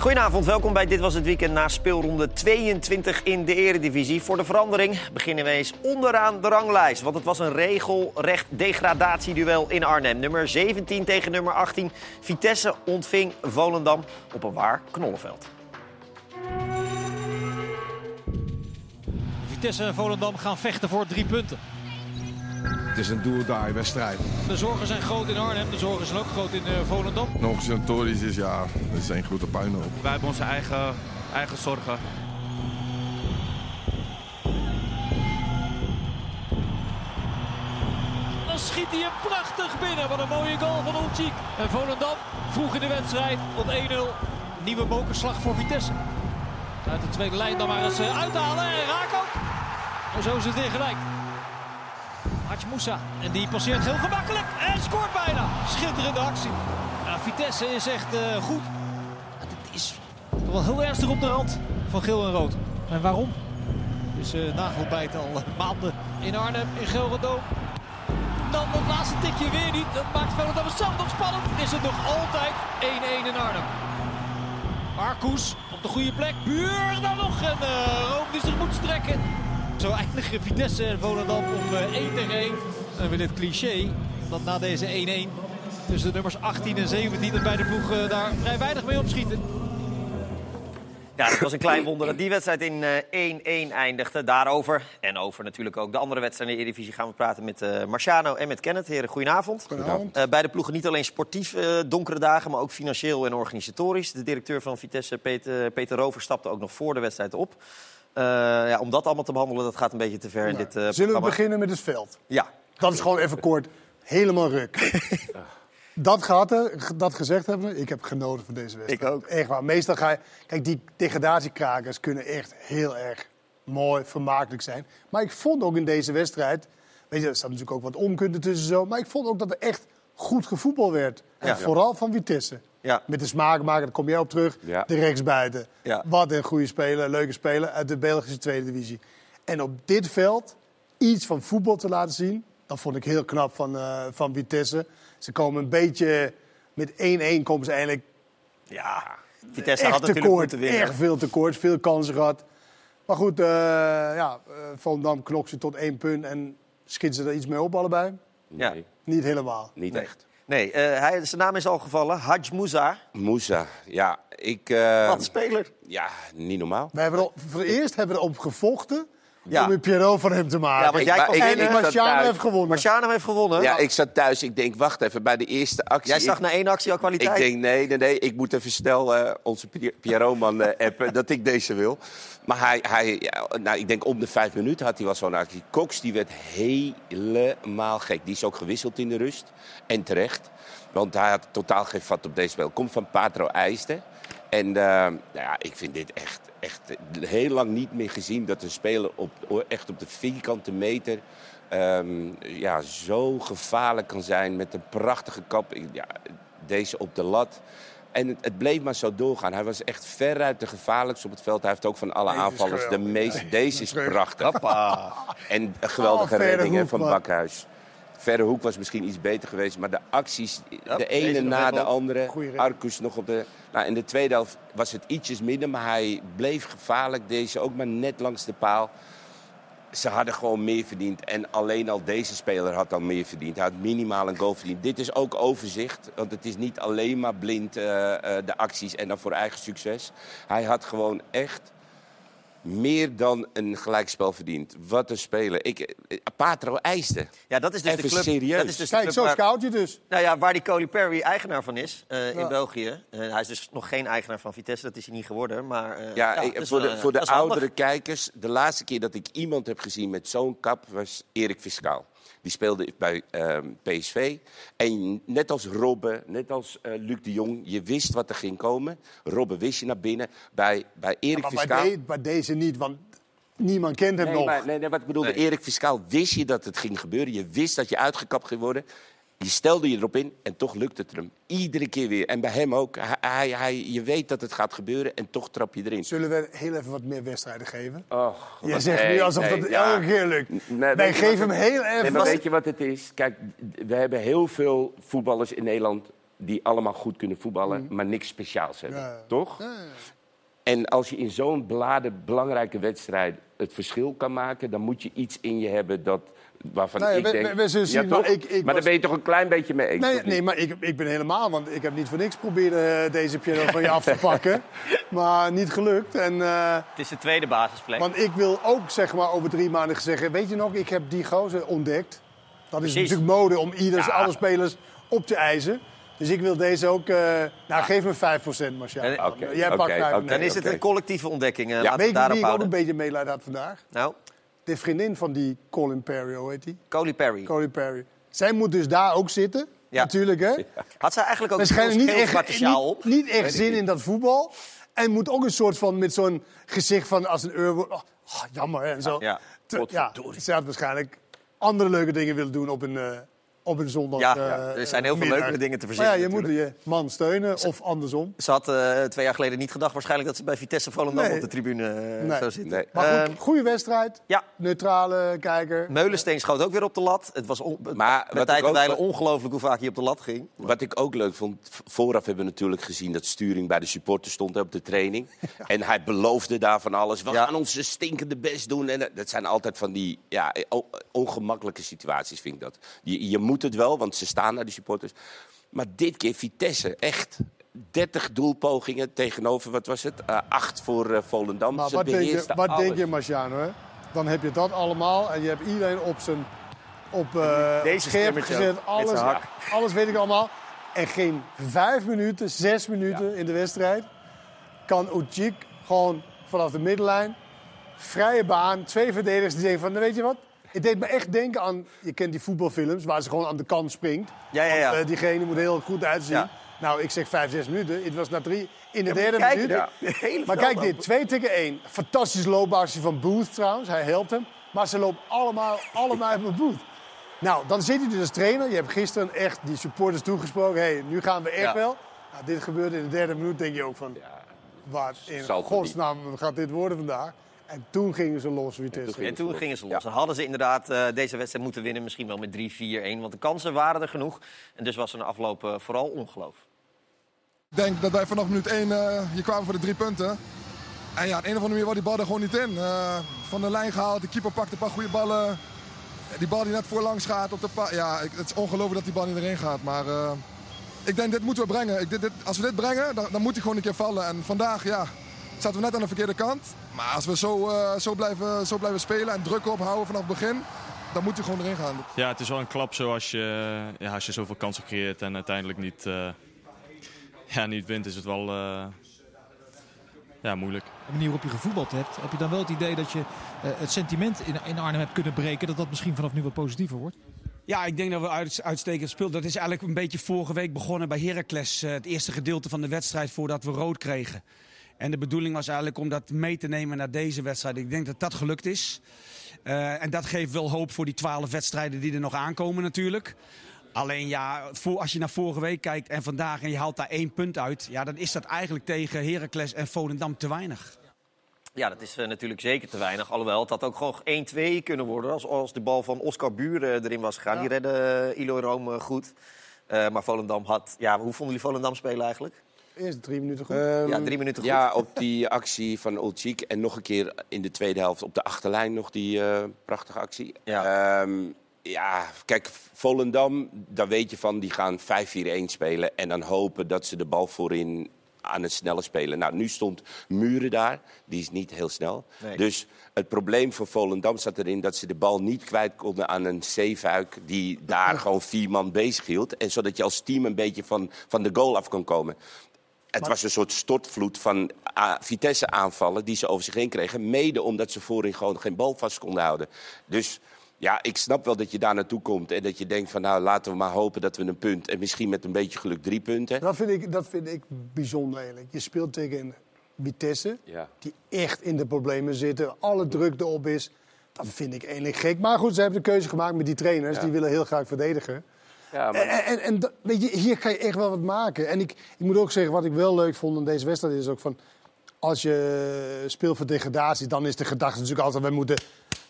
Goedenavond, welkom bij Dit Was Het Weekend na speelronde 22 in de Eredivisie. Voor de verandering beginnen we eens onderaan de ranglijst. Want het was een regelrecht degradatieduel in Arnhem. Nummer 17 tegen nummer 18. Vitesse ontving Volendam op een waar knollenveld. Vitesse en Volendam gaan vechten voor drie punten. Het is een do wedstrijd. De zorgen zijn groot in Arnhem, de zorgen zijn ook groot in uh, Volendam. Nog eens een Tories is ja, dat is een grote puinhoop. Wij hebben onze eigen, eigen zorgen. Dan schiet hij hem prachtig binnen. Wat een mooie goal van Olcik. En Volendam vroeg in de wedstrijd op 1-0. Nieuwe mokerslag voor Vitesse. Uit de tweede lijn dan maar eens eh, uithalen en raak ook. En zo is het weer gelijk. Haj Moussa. En die passeert heel gemakkelijk. En scoort bijna. Schitterende actie. Ja, Vitesse is echt uh, goed. Het is toch wel heel ernstig op de rand van geel en rood. En waarom? Dus uh, nagelbijt al maanden in Arnhem, in Gelredome. Dan het laatste tikje weer niet. Dat maakt Volendam het zelf nog spannend. Is het nog altijd 1-1 in Arnhem. Marcus op de goede plek. Buur dan nog. En uh, Rome die zich moet strekken. Zo eindigen Vitesse en Volendam op 1 eh, tegen 1. En weer het cliché dat na deze 1-1 tussen de nummers 18 en 17 de beide ploegen daar vrij weinig mee opschieten. Ja, het was een klein wonder dat die wedstrijd in 1-1 uh, eindigde. Daarover en over natuurlijk ook de andere wedstrijden in de Eredivisie gaan we praten met uh, Marciano en met Kenneth. Heren, goedenavond. Goedenavond. Uh, beide ploegen niet alleen sportief donkere dagen, maar ook financieel en organisatorisch. De directeur van Vitesse, Peter, Peter Rover, stapte ook nog voor de wedstrijd op. Uh, ja, om dat allemaal te behandelen, dat gaat een beetje te ver in dit uh, Zullen programma. we beginnen met het veld? Ja. Dat is gewoon even kort. Helemaal ruk. dat gaat er, dat gezegd hebben, ik heb genoten van deze wedstrijd. Ik ook. Echt waar. Meestal ga je... Kijk, die degradatiekrakers kunnen echt heel erg mooi, vermakelijk zijn. Maar ik vond ook in deze wedstrijd... Weet je, er staat natuurlijk ook wat onkunde tussen zo. Maar ik vond ook dat er echt goed gevoetbal werd. En Ja. vooral van Vitesse. Ja. Met de smaakmaker, daar kom jij op terug. Ja. De rechtsbuiten. Ja. Wat een goede speler, leuke speler uit de Belgische Tweede Divisie. En op dit veld iets van voetbal te laten zien, dat vond ik heel knap van, eh, van Vitesse. Ze komen een beetje met 1-1 komen ze eigenlijk Ja, Vitesse echt had natuurlijk tekort. moeten winnen. Echt veel tekort, veel kansen gehad. Maar goed, eh ja, uh, Volendam knokt ze tot één punt en schieten ze er iets mee op allebei? Ja. Nee, Niet helemaal. niet Nee. echt. Nee, eh, hij, zijn naam is al gevallen. Haj Moussa. Moussa, ja, ik... eh, Wat een speler. ja, niet normaal. We hebben er, voor het eerst hebben we erop gevochten Ja. om een Pierrot van hem te maken. Ja, want jij maar kwam ik- en ik Marciano heeft gewonnen. Marciano heeft gewonnen. Ja, ik zat thuis, ik denk, wacht even, bij de eerste actie... Jij zag ik, na één actie al ik kwaliteit. denk, nee, nee, nee, ik moet even snel eh, onze Pi- Pierrot-man eh, appen dat ik deze wil. Maar hij, hij nou, ik denk om de vijf minuten had hij wel zo'n actie. Cox, die werd helemaal gek. Die is ook gewisseld in de rust. En terecht. Want hij had totaal geen vat op deze spel. Komt van Patro IJsden. En eh, nou ja, ik vind dit echt, echt heel lang niet meer gezien... dat een speler op, echt op de vierkante meter... ehm, ja, zo gevaarlijk kan zijn met een prachtige kap. Ja, deze op de lat. En het, het bleef maar zo doorgaan. Hij was echt veruit de gevaarlijkste op het veld. Hij heeft ook van alle aanvallers de meest... Deze is prachtig. Hoppa. En een geweldige Oh, verre redding hè, hoek, van. Bakhuis. Verre hoek was misschien iets beter geweest. Maar de acties, de ene na de andere. Arcus nog op de... Nou, in de tweede helft was het ietsjes minder. Maar hij bleef gevaarlijk. Deze ook maar net langs de paal. Ze hadden gewoon meer verdiend. En alleen al deze speler had al meer verdiend. Hij had minimaal een goal verdiend. Dit is ook overzicht. Want het is niet alleen maar blind eh, eh, de acties en dan voor eigen succes. Hij had gewoon echt meer dan een gelijkspel verdiend. Wat een speler. Ik, eh, Patro eiste. Ja, dat is dus Even de club. serieus. Dat is dus de Kijk, club zo waar- scout je dus. Nou ja, waar die Coley Perry eigenaar van is, eh, in. België. Eh, hij is dus nog geen eigenaar van Vitesse, dat is hij niet geworden. Maar, eh, Ja, ja, ik- voor wel, de, voor de handig. oudere kijkers, de laatste keer dat ik iemand heb gezien met zo'n kap was Erik Fiscaal. Die speelde bij ehm, PSV. En net als Robben, net als eh, Luc de Jong, je wist wat er ging komen. Robben wist je naar binnen. Bij, bij Erik Maar bij, Fiscaal... de- bij deze niet, want niemand kent hem Nee, nog. maar, nee, nee, wat ik bedoelde, Nee. Erik Fiscaal wist je dat het ging gebeuren. Je wist dat je uitgekapt ging worden. Je stelde je erop in en toch lukte het hem. Iedere keer weer. En bij hem ook. Hij, hij, je weet dat het gaat gebeuren en toch trap je erin. Zullen we heel even wat meer wedstrijden geven? Och, Je zegt nu nee, alsof nee, dat ja. elke keer lukt. Nee, Wij geven wat hem heel Nee, even... maar weet je wat het is? Kijk, we hebben heel veel voetballers in Nederland die allemaal goed kunnen voetballen, maar niks speciaals hebben. Ja, ja. Toch? En als je in zo'n beladen, belangrijke wedstrijd het verschil kan maken, dan moet je iets in je hebben dat, waarvan Nou ja, ik we- denk... we- we zullen zien, toch? maar ik- ik maar was- daar ben je toch een klein beetje mee eens? Nee, nee maar ik, ik ben helemaal, want ik heb niet voor niks proberen eh, deze piano van je af te pakken. Maar niet gelukt. En, eh, Het is de tweede basisplek. want ik wil ook zeg maar over drie maanden zeggen, weet je nog, ik heb die gozer ontdekt. Dat is Precies. natuurlijk mode om ieders, Ja. alle spelers op te eisen. Dus ik wil deze ook, eh, nou geef me 5% Marcia. Oké, Jij pakt oké, 5%. oké. Dan is het een collectieve ontdekking. eh, Ja. Laten we Weet je wie ik ook een beetje medelijden had vandaag? Nou, De vriendin van die Colin Perry, hoe heet die? Coley Perry. Colin Perry. Zij moet dus daar ook zitten, Ja. natuurlijk hè. Had zij eigenlijk ook Waarschijnlijk niet echt, niet, niet echt zin in dat voetbal. En moet ook een soort van met zo'n gezicht van als een euro. Oh, oh, jammer hè. En zo. Ja. Te- ja, ze had waarschijnlijk andere leuke dingen willen doen op een, eh, op een zondag. Ja, eh, ja, er zijn heel veel leukere dingen te Maar verzinnen ja, je moet je man steunen of andersom. Ze had eh, twee jaar geleden niet gedacht waarschijnlijk dat ze bij Vitesse Volendam Nee. op de tribune eh, Nee. zou zitten. Nee. Maar goed, Ehm, goede wedstrijd. ja, Neutrale kijker. Meulensteen schoot ook weer op de lat. Het was on, Maar met wat tijd ook- ongelooflijk hoe vaak hij op de lat ging. Wat ik ook leuk vond, vooraf hebben we natuurlijk gezien dat Sturing bij de supporters stond hè, op de training. En hij beloofde daar van alles. We Ja. gaan onze stinkende best doen. En dat zijn altijd van die ja, ongemakkelijke situaties, vind ik dat. Je, je moet het wel, want ze staan naar de supporters. Maar dit keer Vitesse, echt. 30 doelpogingen tegenover, wat was het? Eh, acht voor eh, Volendam. Maar Ze wat denk je, wat alles. denk je Marciano? Hè? Dan heb je dat allemaal en je hebt iedereen op zijn op, eh, Deze scherp gezet. Alles, alles weet ik allemaal. En geen vijf minuten, zes minuten in de wedstrijd kan Ucik gewoon vanaf de middenlijn, vrije baan, twee verdedigers die zeggen van, nou, weet je wat? Het deed me echt denken aan, je kent die voetbalfilms waar ze gewoon aan de kant springt. Ja, ja, ja. Want, eh, diegene moet er heel goed uitzien. Ja. Nou, ik zeg vijf, zes minuten. Het was na drie, in de derde Kijk, minuut. de Maar kijk dit, 2 tegen 1. Fantastisch loopactie van Booth trouwens, hij helpt hem. Maar ze lopen allemaal, allemaal met Booth. Nou, dan zit hij dus als trainer. Je hebt gisteren echt die supporters toegesproken. hey, nu gaan we echt Ja. wel. Nou, dit gebeurde in de derde minuut, denk je ook van... Wat in godsnaam gaat dit worden vandaag? En toen gingen ze los, Vitesse. En toen gingen ze los. En hadden ze inderdaad eh, deze wedstrijd moeten winnen. Misschien wel met 3-4-1. Want de kansen waren er genoeg. En dus was er na afloop eh, vooral ongeloof. Ik denk dat wij vanaf minuut 1 eh, hier kwamen voor de drie punten. En ja, op een of andere manier wou die bal er gewoon niet in. Eh, van de lijn gehaald, de keeper pakt een paar goede ballen. Die bal die net voorlangs gaat op de pa Ja, ik- het is ongelooflijk dat die bal niet erin gaat. Maar eh, ik denk, dit moeten we brengen. Ik, dit, dit- als we dit brengen, dan, dan moet hij gewoon een keer vallen. En vandaag, ja, zaten we net aan de verkeerde kant. Maar als we zo, eh, zo, blijven, zo blijven spelen en druk ophouden vanaf het begin... dan moet hij gewoon erin gaan. Ja, het is wel een klap zoals je, ja, als je zoveel kansen creëert en uiteindelijk niet, eh, ja, niet wint, is het wel eh, ja, moeilijk. De manier waarop je gevoetbald hebt, heb je dan wel het idee dat je eh, het sentiment in, in Arnhem hebt kunnen breken. Dat dat misschien vanaf nu wat positiever wordt? Ja, ik denk dat we uit, uitstekend speelden. Dat is eigenlijk een beetje vorige week begonnen bij Heracles. het eerste gedeelte van de wedstrijd voordat we rood kregen. En de bedoeling was eigenlijk om dat mee te nemen naar deze wedstrijd. Ik denk dat dat gelukt is. Eh, en dat geeft wel hoop voor die twaalf wedstrijden die er nog aankomen natuurlijk. Alleen ja, voor, als je naar vorige week kijkt en vandaag en je haalt daar één punt uit... Ja, dan is dat eigenlijk tegen Heracles en Volendam te weinig. Ja, dat is eh, natuurlijk zeker te weinig. Alhoewel, het had ook gewoon 1-2 kunnen worden als, als de bal van Oscar Buren erin was gegaan. Die redde uh, Ilo Room eh, goed. Maar Volendam had... Ja, hoe vonden jullie Volendam spelen eigenlijk? Eerst drie minuten goed. Ehm, ja, drie minuten goed. Ja, op die actie van Ulcik. En nog een keer in de tweede helft op de achterlijn nog die uh, prachtige actie. Ja. Um, ja, kijk, Volendam, daar weet je van, die gaan 5-4-1 spelen. En dan hopen dat ze de bal voorin aan het snelle spelen. Nou, nu stond Muren daar. Die is niet heel snel. Nee. Dus het probleem voor Volendam zat erin dat ze de bal niet kwijt konden aan een Zeefuik... die daar gewoon vier man bezig hield. En zodat je als team een beetje van, van de goal af kon komen. Het was een soort stortvloed van uh, Vitesse aanvallen die ze over zich heen kregen. Mede omdat ze voorin gewoon geen bal vast konden houden. Dus ja, ik snap wel dat je daar naartoe komt en dat je denkt van nou laten we maar hopen dat we een punt en misschien met een beetje geluk drie punten. Dat vind ik, dat vind ik bijzonder eigenlijk. Je speelt tegen Vitesse, Ja. die echt in de problemen zitten, alle druk erop is. Dat vind ik eigenlijk gek. Maar goed, ze hebben de keuze gemaakt met die trainers, Ja. die willen heel graag verdedigen. Ja, maar- En, en, en weet je, hier kan je echt wel wat maken. En ik, ik moet ook zeggen, wat ik wel leuk vond in deze wedstrijd is ook van... Als je speelt voor degradatie, dan is de gedachte natuurlijk altijd... we moeten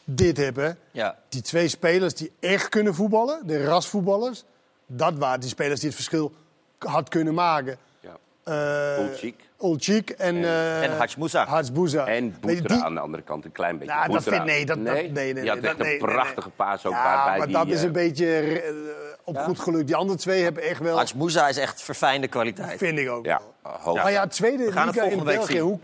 dit hebben. Ja. Die twee spelers die echt kunnen voetballen, de rasvoetballers... dat waren die spelers die het verschil had kunnen maken. Ja. Eh. Ulcik en, eh en. Haj Moussa. En Boetra die- aan de andere kant, een klein beetje. Nou, dat vind- nee, dat- dat- nee, nee, Die had nee, echt nee, een nee, prachtige nee. paas ook Ja, waarbij maar die... dat is eh, een beetje goed geluk. Die andere twee hebben echt wel, Haj Moussa is echt verfijnde kwaliteit. vind ik ook. Ja, wel. Maar ja, tweede gaan het volgende week België, zien. hoe,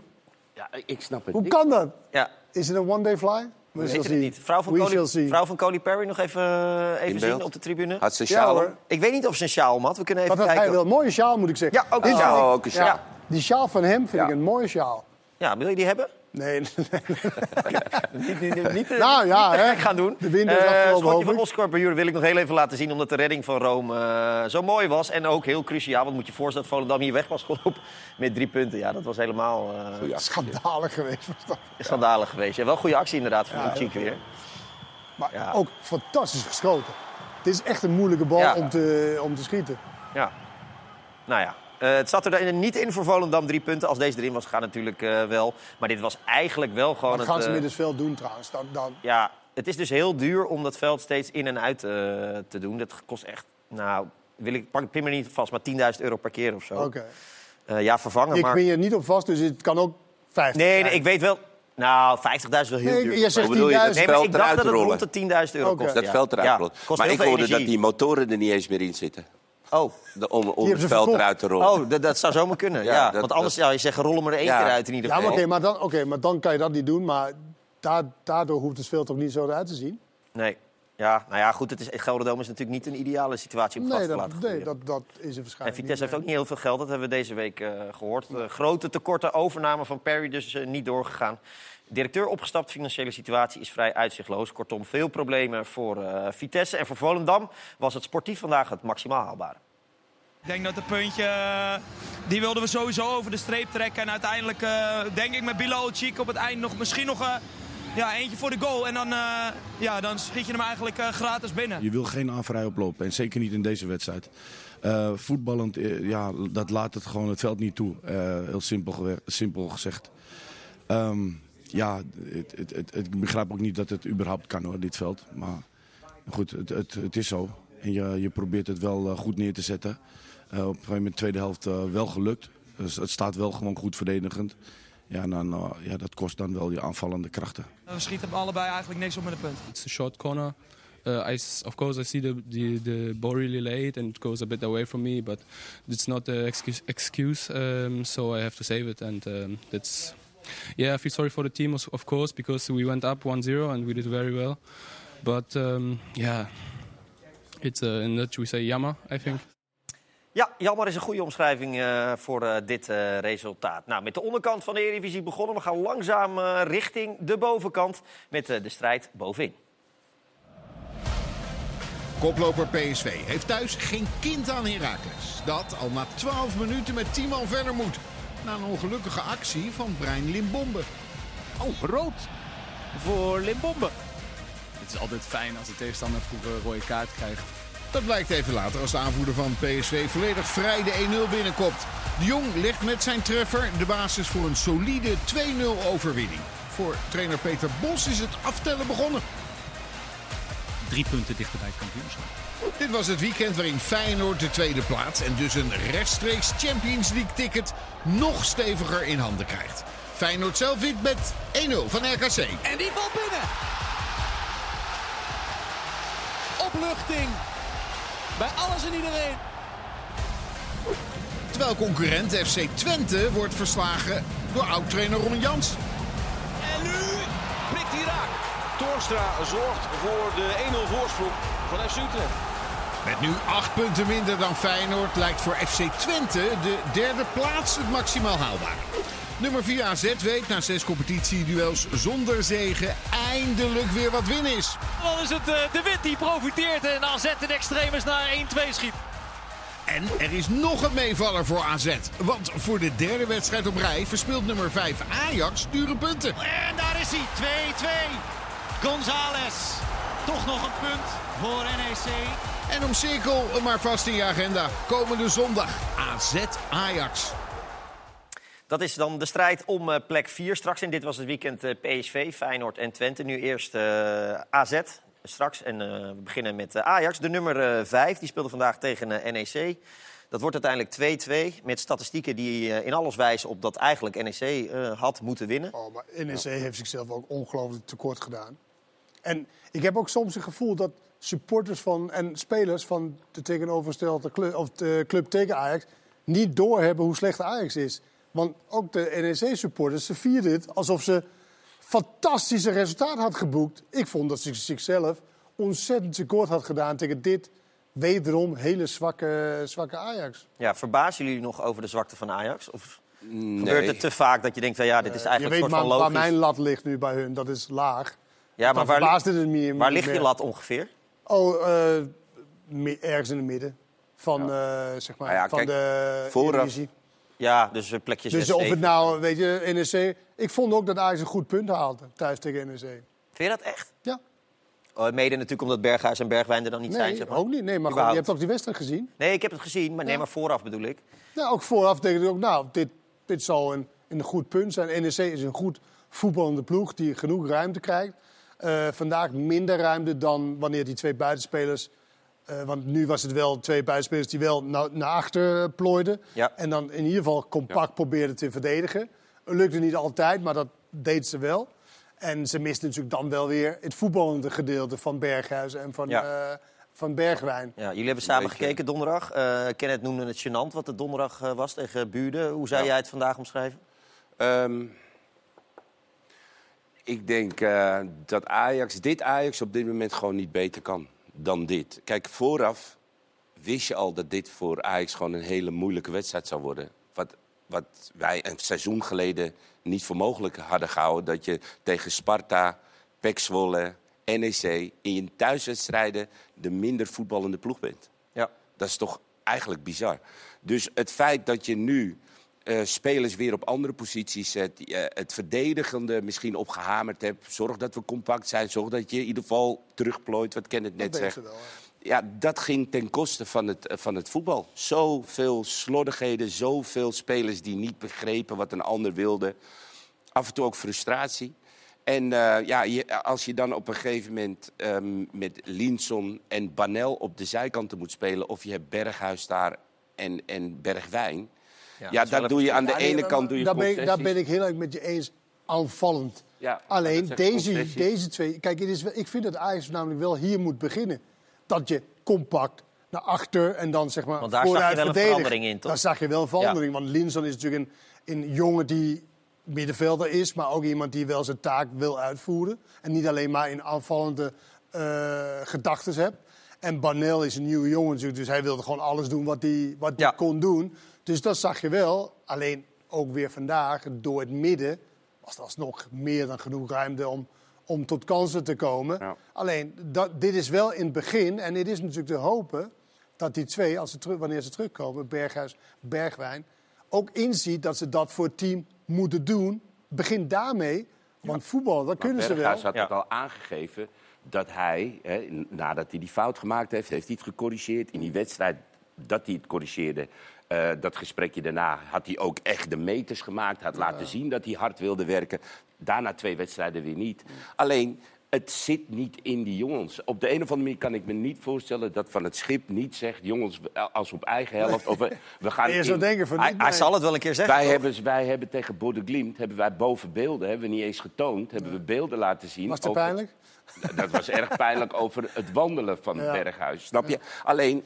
Ja, ik snap het hoe niet. kan dat? Ja, Is het een one-day fly? We shall het niet. Vrouw van, We see. vrouw van Cody Perry nog even, even zien op de tribune. Had ze Ja, sjaal. Ik weet niet of ze een sjaal had. We kunnen even kijken. hij wel? Mooie sjaal, moet ik zeggen. Ja, ook een vind sjaal. ik- ook een sjaal. Ja, die sjaal van hem vind ik een mooie sjaal. Ja, wil je die hebben? Nee, nee, nee. Niet, niet, Nou ja, niet te hè. gek gaan doen. De wind is Eh, afgelopen, schotje van. Oscar Berjure wil ik nog heel even laten zien... omdat de redding van Rome eh, zo mooi was. En ook heel cruciaal. Want moet je voorstellen dat Volendam hier weg was gelopen met drie punten. Ja, dat was helemaal eh, actie. Schandalig geweest was dat. schandalig geweest. Ja, wel een goede actie inderdaad van Ja, Cheek weer. Maar Ja. ook fantastisch geschoten. Het is echt een moeilijke bal Ja. om, te, om te schieten. Ja. Nou ja. Eh, het zat er niet in voor Volendam, drie punten. Als deze erin was gegaan natuurlijk eh, wel. Maar dit was eigenlijk wel gewoon... Dat gaan ze eh, middenveld doen trouwens. Dan, dan, Ja, het is dus heel duur om dat veld steeds in en uit eh, te doen. Dat kost echt, nou, wil ik, pak, me niet vast, maar 10.000 euro per keer of zo. Oké. Eh, ja, vervangen, Ik maar... ben je niet op vast, dus het kan ook 50 Nee, nee, ik weet wel... Nou, 50.000 is wel heel Nee, duur. jij zegt Hoe bedoel je, 10.000. dat Nee, maar ik dacht dat het rond de 10.000 euro kost. Dat ja. veld eruit Ja, rolt. kost Maar ik hoorde dat die motoren er niet eens meer in zitten. Oh, De, om het veld verkocht. eruit te rollen. oh dat, dat zou zomaar kunnen. Ja, Ja, dat- Want anders dat- zou je zeggen, rollen maar er één Ja. keer uit in ieder Ja, maar geval. oké, maar, dan, oké, maar dan kan je dat niet doen. Maar da- daardoor hoeft het veld toch niet zo eruit te zien? Nee. Ja, nou ja, goed, het is, Gelderdoom is natuurlijk niet een ideale situatie om Nee, te dat, laten nee dat, dat is er En waarschijnlijk Vitesse heeft ook niet heel veel geld, dat hebben we deze week eh, gehoord. De grote tekorten, overname van Perry dus eh, niet doorgegaan. Directeur opgestapt, financiële situatie is vrij uitzichtloos. Kortom, veel problemen voor eh, Vitesse. En voor Volendam was het sportief vandaag het maximaal haalbare. Ik denk dat het puntje, eh, die wilden we sowieso over de streep trekken. En uiteindelijk eh, denk ik met Bilal Cheek op het eind nog misschien nog ja, eentje voor de goal. En dan, eh, ja, dan schiet je hem eigenlijk eh, gratis binnen. Je wil geen aanvrij oplopen en zeker niet in deze wedstrijd. Eh, voetballend, ja, dat laat het gewoon het veld niet toe. Eh, heel simpel, simpel gezegd. Ehm, ja, het, het, het, het- ik begrijp ook niet dat het überhaupt kan hoor, dit veld. Maar goed, het, het, het is zo. En je, je probeert het wel eh, goed neer te zetten. Eh, op een gegeven moment, tweede helft, eh, wel gelukt. Dus het staat wel gewoon goed verdedigend. Ja, en dan, ja, dat kost dan wel je aanvallende krachten. We schieten allebei eigenlijk niks op met een punt. It's a short corner. Uh, I of course I see the, the the ball really late and it goes a bit away from me, but it's not the excuse. excuse um, so I have to save it, and um, that's yeah. I feel sorry for the team, of- course, because we went up 1-0 and we did very well, but um, yeah, it's uh, in Dutch we say jammer, I think. Ja, jammer is een goede omschrijving eh, voor eh, dit eh, resultaat. Nou, met de onderkant van de Eredivisie begonnen. We gaan langzaam eh, richting de bovenkant met eh, de strijd bovenin. Koploper PSV heeft thuis geen kind aan Heracles. Dat al na 12 minuten met 10 man verder moet. Na een ongelukkige actie van Brein Limbombe. Oh, rood voor Limbombe. Het is altijd fijn als de tegenstander vroeger een rode kaart krijgt. Dat blijkt even later als de aanvoerder van PSV volledig vrij de 1-0 binnenkopt. De Jong legt met zijn treffer de basis voor een solide 2-0 overwinning. Voor trainer Peter Bos is het aftellen begonnen. Drie punten dichter bij het kampioenschap. Dit was het weekend waarin Feyenoord de tweede plaats en dus een rechtstreeks Champions League ticket nog steviger in handen krijgt. Feyenoord zelf wint met 1-0 van RKC. En die valt binnen. Opluchting. Bij alles en iedereen. Terwijl concurrent FC Twente wordt verslagen door oud-trainer Ron Jans. En nu prikt hij raak. Toornstra zorgt voor de 1-0 voorsprong van FC Utrecht. Met nu acht punten minder dan Feyenoord lijkt voor FC Twente de derde plaats het maximaal haalbaar. Nummer 4 AZ weet na zes competitieduels zonder zegen eindelijk weer wat win is. Dan is het eh, de wit die profiteert en AZ in extremis naar 1-2 schiet. En er is nog een meevaller voor AZ. Want voor de derde wedstrijd op rij verspeelt nummer 5 Ajax dure punten. En daar is hij, 2-2. González. Toch nog een punt voor NEC. En omcirkel hem maar vast in je agenda. Komende zondag AZ Ajax. Dat is dan de strijd om eh, plek 4 straks. En dit was het weekend eh, PSV, Feyenoord en Twente. Nu eerst eh, AZ straks. En eh, we beginnen met eh, Ajax. De nummer 5, die speelde vandaag tegen eh, NEC. Dat wordt uiteindelijk 2-2 met statistieken die eh, in alles wijzen op dat eigenlijk NEC eh, had moeten winnen. Oh, maar NEC heeft zichzelf ook ongelooflijk tekort gedaan. En ik heb ook soms het gevoel dat supporters van, en spelers van de tegenovergestelde club, of de club tegen Ajax niet doorhebben hoe slecht Ajax is. Want ook de NEC-supporters, ze vierden het alsof ze fantastische resultaat had geboekt. Ik vond dat ze zichzelf ontzettend tekort had gedaan tegen dit wederom hele zwakke, zwakke Ajax. Ja, verbazen jullie nog over de zwakte van Ajax? Of gebeurt het te vaak dat je denkt, van, ja, dit is Je eigenlijk weet een soort maar, van waar logisch? mijn lat ligt nu bij hun, dat is laag. Ja, maar waar, het ligt je meer. lat ongeveer? Oh, eh, ergens in het midden. Van, eh, zeg maar, Nou ja, van kijk, de vooraf-. Ja, dus een plekje Dus 6, of het 7. nou, weet je, NEC... Ik vond ook dat Ajax een goed punt haalde thuis tegen NEC. Vind je dat echt? Ja. Oh, mede natuurlijk omdat Berghuis en Bergwijn er dan niet Nee, zijn, zeg maar. ook niet. Nee, maar gewoon, je hebt ook die wedstrijd gezien. Nee, ik heb het gezien, maar nee, Ja. maar vooraf bedoel ik. Ja, ook vooraf denk ik ook, nou, dit, dit zal een, een goed punt zijn. NEC is een goed voetballende ploeg die genoeg ruimte krijgt. Eh, vandaag minder ruimte dan wanneer die twee buitenspelers... eh, want nu was het wel twee buitenspelers die wel na- naar achter plooiden. Ja. En dan in ieder geval compact probeerden te verdedigen. Het lukte niet altijd, maar dat deed ze wel. En ze misten natuurlijk dan wel weer het voetballende gedeelte van Berghuis en van, Ja. eh, van Bergwijn. Ja, jullie hebben samen beetje- gekeken donderdag. Eh Kenneth noemde het gênant wat het donderdag eh, was tegen Buurde. Hoe zou Ja. jij het vandaag omschrijven? Ehm, ik denk eh, dat Ajax, dit Ajax op dit moment gewoon niet beter kan dan dit. Kijk, vooraf wist je al dat dit voor Ajax gewoon een hele moeilijke wedstrijd zou worden. Wat, wat wij een seizoen geleden niet voor mogelijk hadden gehouden. Dat je tegen Sparta, Zwolle, NEC in je thuiswedstrijden de minder voetballende ploeg bent. Ja. Dat is toch eigenlijk bizar. Dus het feit dat je nu eh, spelers weer op andere posities zet, eh, het verdedigende misschien opgehamerd hebt, zorg dat we compact zijn, zorg dat je in ieder geval terugplooit, wat Ken het net zegt. wel. Ja, dat ging ten koste van het, eh, van het voetbal. Zoveel slordigheden, zoveel spelers die niet begrepen wat een ander wilde. Af en toe ook frustratie. En ja, je, als je dan op een gegeven moment ehm, met Linson en Banel op de zijkanten moet spelen... of je hebt Berghuis daar en, en Bergwijn... Ja, dat doe je aan de ene kant doe je daar ben, ik, daar ben ik heel erg met je eens. Aanvallend. Ja, Alleen deze, deze twee. Kijk, het is, ik vind dat Ajax namelijk wel hier moet beginnen. Dat je compact naar achter en dan zeg maar Want daar zag je wel een verandering in, toch? Daar zag je wel een verandering. Want Linson is natuurlijk een, een jongen die middenvelder is, maar ook iemand die wel zijn taak wil uitvoeren. En niet alleen maar in aanvallende eh gedachten hebt. En Banel is een nieuwe jongen natuurlijk, dus hij wilde gewoon alles doen wat hij, wat hij kon doen. Dus dat zag je wel. Alleen ook weer vandaag, door het midden, was er alsnog meer dan genoeg ruimte om, om tot kansen te komen. Alleen, dat, dit is wel in het begin, en het is natuurlijk te hopen dat die twee, als ze terug, wanneer ze terugkomen, Berghuis, Bergwijn, ook inziet dat ze dat voor het team moeten doen. Begin daarmee, want voetbal, dat kunnen ze wel. Berghuis had ook al aangegeven dat hij, hè, nadat hij die fout gemaakt heeft, heeft hij het gecorrigeerd. In die wedstrijd dat hij het corrigeerde, eh, dat gesprekje daarna, had hij ook echt de meters gemaakt. Had laten zien dat hij hard wilde werken. Daarna twee wedstrijden weer niet. Alleen, het zit niet in die jongens. Op de een of andere manier kan ik me niet voorstellen dat Van het Schip niet zegt... jongens, als op eigen helft... Of we, we gaan Je zou in- denken van Hij, zal het wel een keer zeggen. wij toch? hebben, wij hebben tegen Bode Glimt, hebben wij boven beelden, hebben we niet eens getoond, hebben we beelden laten zien. Was het over- pijnlijk? Dat was erg pijnlijk over het wandelen van Ja. Berghuis, snap je? Alleen,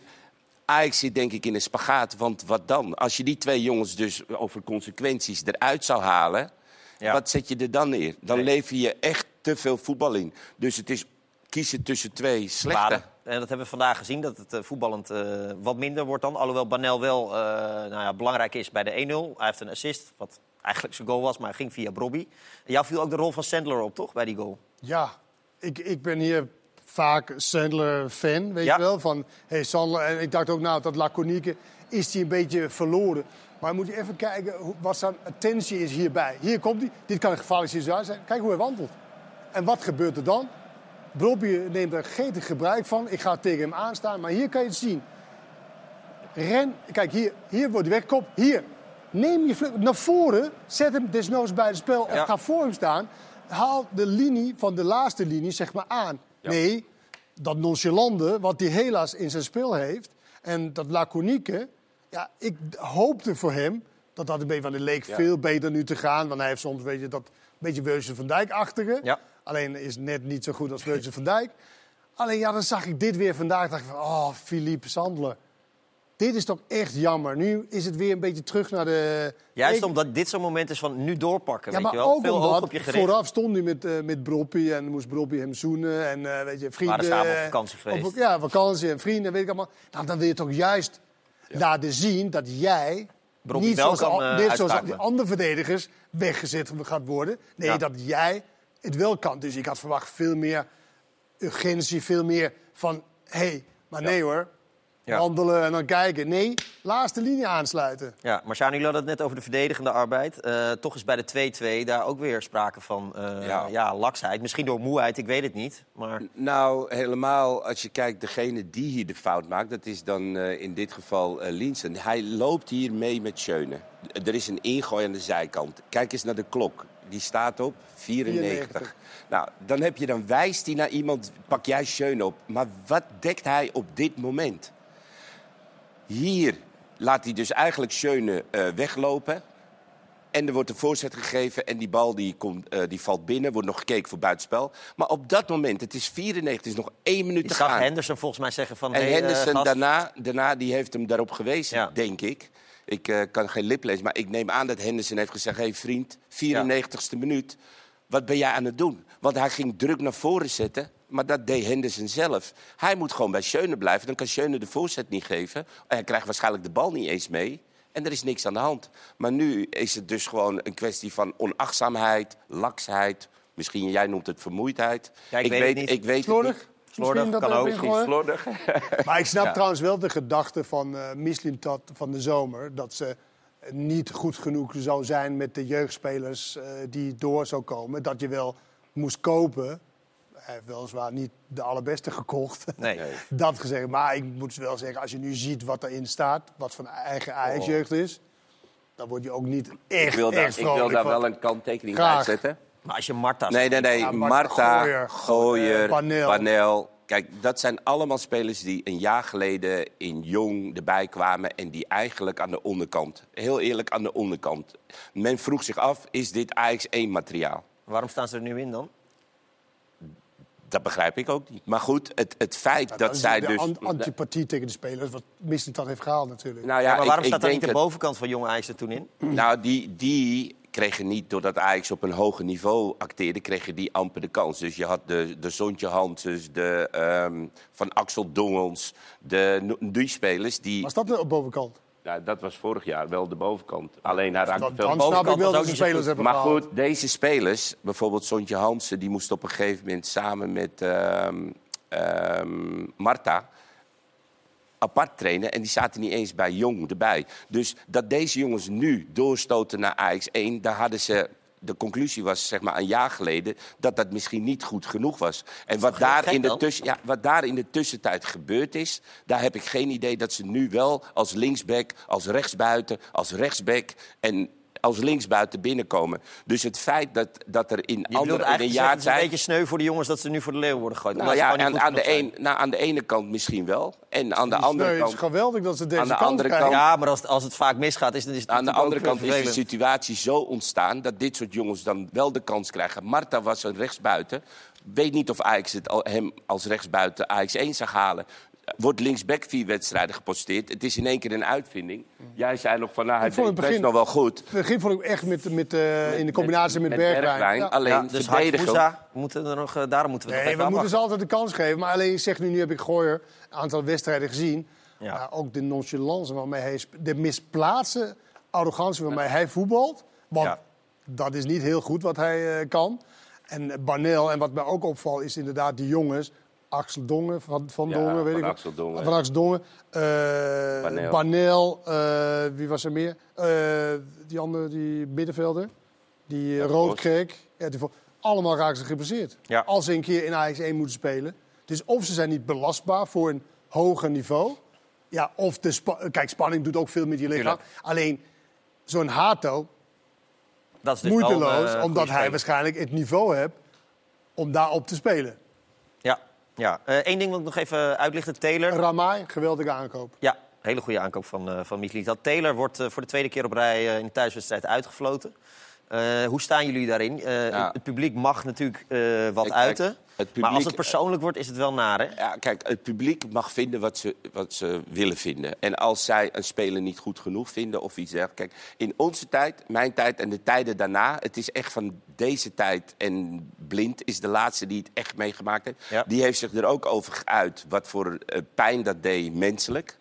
Ajax zit denk ik in een spagaat, want wat dan? Als je die twee jongens dus over consequenties eruit zou halen, wat zet je er dan neer? Dan lever je echt te veel voetbal in. Dus het is kiezen tussen twee slechte. Baden. En dat hebben we vandaag gezien, dat het eh, voetballend eh, wat minder wordt dan. Alhoewel Banel wel eh, nou ja, belangrijk is bij de 1-0. Hij heeft een assist, wat eigenlijk zijn goal was, maar hij ging via Brobby. Jou viel ook de rol van Sandler op, toch, bij die goal? Ja, ik, ik ben hier vaak Sandler-fan, weet Ja. je wel. Van, hey, Sandler, en ik dacht ook, nou, dat laconieke is hij een beetje verloren. Maar moet je even kijken wat zijn attentie is hierbij. Hier komt hij, dit kan een gevaarlijke situatie zijn. Kijk hoe hij wandelt. En wat gebeurt er dan? Brobby neemt er gretig gebruik van. Ik ga tegen hem aanstaan, maar hier kan je het zien. Ren, kijk, hier, hier wordt hij weggekopt. Hier, neem je vlucht naar voren. Zet hem desnoods bij het spel of ga voor hem staan. Haal de linie van de laatste linie zeg maar aan. Nee, dat nonchalante, wat hij helaas in zijn spel heeft... en dat laconieke, Ja, ik hoopte voor hem dat dat een beetje van de leek veel beter nu te gaan. Want hij heeft soms weet je, dat beetje Weusje van Dijk-achtige. Ja. Alleen is net niet zo goed als Weusje van Dijk. Alleen ja, dan zag ik dit weer vandaag. dacht ik van, oh, Philippe Sandler. Dit is toch echt jammer. Nu is het weer een beetje terug naar de... Juist Ik- omdat dit zo'n moment is van nu doorpakken, ja, weet maar je wel. ook Veel omdat op je gericht. vooraf stond hij met, eh met Broppie en moest Broppie hem zoenen. En eh, weet je, vrienden... Waren samen op vakantie geweest. op- ja, vakantie en vrienden, weet ik allemaal. Nou, dan wil je toch juist laten zien dat jij... Broppie niet zoals, kan, eh, net zoals die andere verdedigers weggezet gaat worden. Nee, Ja. dat jij het wel kan. Dus ik had verwacht veel meer urgentie, veel meer van... Hé, hey, maar nee hoor, Ja. wandelen en dan kijken. Nee, laatste linie aansluiten. Ja, maar Sjaan, jullie hadden het net over de verdedigende arbeid. Eh, toch is bij de 2-2 daar ook weer sprake van eh, ja. Ja. laksheid. Misschien door moeheid, ik weet het niet. Maar Nou, helemaal als je kijkt, degene die hier de fout maakt, dat is dan eh, in dit geval Linsen. Hij loopt hier mee met Schöne. Er is een ingooi aan de zijkant. Kijk eens naar de klok. Die staat op 94. 94. Nou, dan heb je dan wijst hij naar iemand, pak jij Schöne op. Maar wat dekt hij op dit moment? Hier laat hij dus eigenlijk Schöne eh, weglopen. En er wordt een voorzet gegeven en die bal die komt, eh, die valt binnen. Wordt nog gekeken voor buitenspel. Maar op dat moment, het is 94, het is nog één minuut te zag gaan. Henderson volgens mij zeggen van... En hey, eh, Henderson daarna, daarna die heeft hem daarop gewezen, Ja. denk ik. Ik kan geen lip lezen, maar ik neem aan dat Henderson heeft gezegd... hé hey, vriend, 94ste minuut, wat ben jij aan het doen? Want hij ging druk naar voren zetten, maar dat deed Henderson zelf. Hij moet gewoon bij Schöne blijven, dan kan Schöne de voorzet niet geven. En hij krijgt waarschijnlijk de bal niet eens mee. En er is niks aan de hand. Maar nu is het dus gewoon een kwestie van onachtzaamheid, laksheid... Misschien jij noemt het vermoeidheid. Ja, ik weet het niet. Ik weet Slordig? het niet. Slordig, dat kan er ook. Misschien slordig. Maar ik snap Ja. trouwens wel de gedachte van eh Mislintat van de zomer. Dat ze niet goed genoeg zou zijn met de jeugdspelers eh, die door zou komen. Dat je wel moest kopen. Hij heeft weliswaar niet de allerbeste gekocht. Nee. dat gezegd. Maar ik moet wel zeggen, als je nu ziet wat erin staat, wat van eigen Ajax-jeugd is, dan word je ook niet echt, ik wil daar, echt ik wil daar wel een kanttekening bij zetten. Maar als je Marta... Nee, nee, nee. Ja, Marta, Gooier, Gooier, Panel. Panel. Kijk, dat zijn allemaal spelers die een jaar geleden in Jong erbij kwamen... en die eigenlijk aan de onderkant, heel eerlijk aan de onderkant... Men vroeg zich af, is dit Ajax 1-materiaal? Waarom staan ze er nu in dan? Dat begrijp ik ook niet. Maar goed, het, het feit Ja, dat zij de dus... an- antipathie tegen de spelers, wat Mislintat heeft gehaald natuurlijk. Nou Ja, ja, maar waarom ik staat denk niet de bovenkant van jonge Ajax er toen in? Nou, die, die kregen niet, doordat Ajax op een hoger niveau acteerde, kregen die amper de kans. Dus je had de, de Zontje Hanses, de ehm, Van Axel Dongels, de die spelers die... Was dat de bovenkant? Ja, dat was vorig jaar wel de bovenkant. Alleen hij raakte veel... snap ik bovenkant wel was dat ook niet zo spelers hebben Maar goed, deze spelers, bijvoorbeeld Sontje Hansen... die moest op een gegeven moment samen met ehm, ehm, Marta apart trainen. En die zaten niet eens bij Jong erbij. Dus dat deze jongens nu doorstoten naar Ajax 1... daar hadden ze... De conclusie was zeg maar een jaar geleden dat dat misschien niet goed genoeg was. En wat daar, in de tussen, ja, wat daar in de tussentijd gebeurd is, daar heb ik geen idee dat ze nu wel als linksback, als rechtsbuiten, als rechtsback en als linksbuiten binnenkomen. Dus het feit dat, dat er in andere in een jaar het is een beetje sneu voor de jongens dat ze nu voor de leeuw worden gegooid. Nou ja, aan, aan, de een, nou, aan de ene kant misschien wel. En aan de andere Nee, het is kant. geweldig dat ze deze aan de kans andere krijgen. kant- Ja, maar als, als het vaak misgaat, is, het- is het Aan de andere kant is de situatie zo ontstaan dat dit soort jongens dan wel de kans krijgen. Marta was een rechtsbuiten. Weet niet of Ajax het al, hem als rechtsbuiten Ajax 1 zag halen. Wordt linksback vier wedstrijden geposteerd. Het is in één keer een uitvinding. Jij zei nog van, nou, hij deed het best begin- nog wel goed. Het begin vond ik echt met, met, eh, in de combinatie met, Bergwijn. Ja. Alleen Ja, dus moeten er nog, eh, daarom moeten we nog Nee, even we moeten ze altijd de kans geven. Maar alleen, zeg nu, nu heb ik Gooier een aantal wedstrijden gezien. Ja. Maar ook de nonchalance waarmee hij... De misplaatste arrogantie waarmee hij voetbalt. Want Ja. dat is niet heel goed wat hij eh, kan. En Barnel, en wat mij ook opvalt, is inderdaad die jongens... Axel Dongen, van, van Ja, Dongen, weet van ik. Axel Dongen. Van Axel Dongen. eh, wie was er meer? Eh, die andere, die middenvelder. Die Ja, uh, allemaal raken ze geblesseerd. Ja. Als ze een keer in Ajax 1 moeten spelen. Dus of ze zijn niet belastbaar voor een hoger niveau. Ja, of de spa- kijk, spanning doet ook veel met je lichaam. Alleen zo'n Hato, Dat is dus moeiteloos, omdat hij waarschijnlijk het niveau heeft om daarop te spelen. Ja, ja. Eén ding wil ik nog even uitlichten. Taylor. Ramai, geweldige aankoop. Ja, Hele goede aankoop van, eh van Michelital. Taylor wordt eh, voor de tweede keer op rij eh, in de thuiswedstrijd uitgefloten. Eh, hoe staan jullie daarin? Eh, Ja. Het publiek mag natuurlijk eh, wat Kijk, uiten. publiek- maar als het persoonlijk wordt, is het wel naar, hè? Ja, kijk, het publiek mag vinden wat ze, wat ze willen vinden. En als zij een speler niet goed genoeg vinden of iets dergelijks. Kijk, in onze tijd, mijn tijd en de tijden daarna... het is echt van deze tijd en Blind is de laatste die het echt meegemaakt heeft. Ja. Die heeft zich er ook over geuit wat voor pijn dat deed menselijk.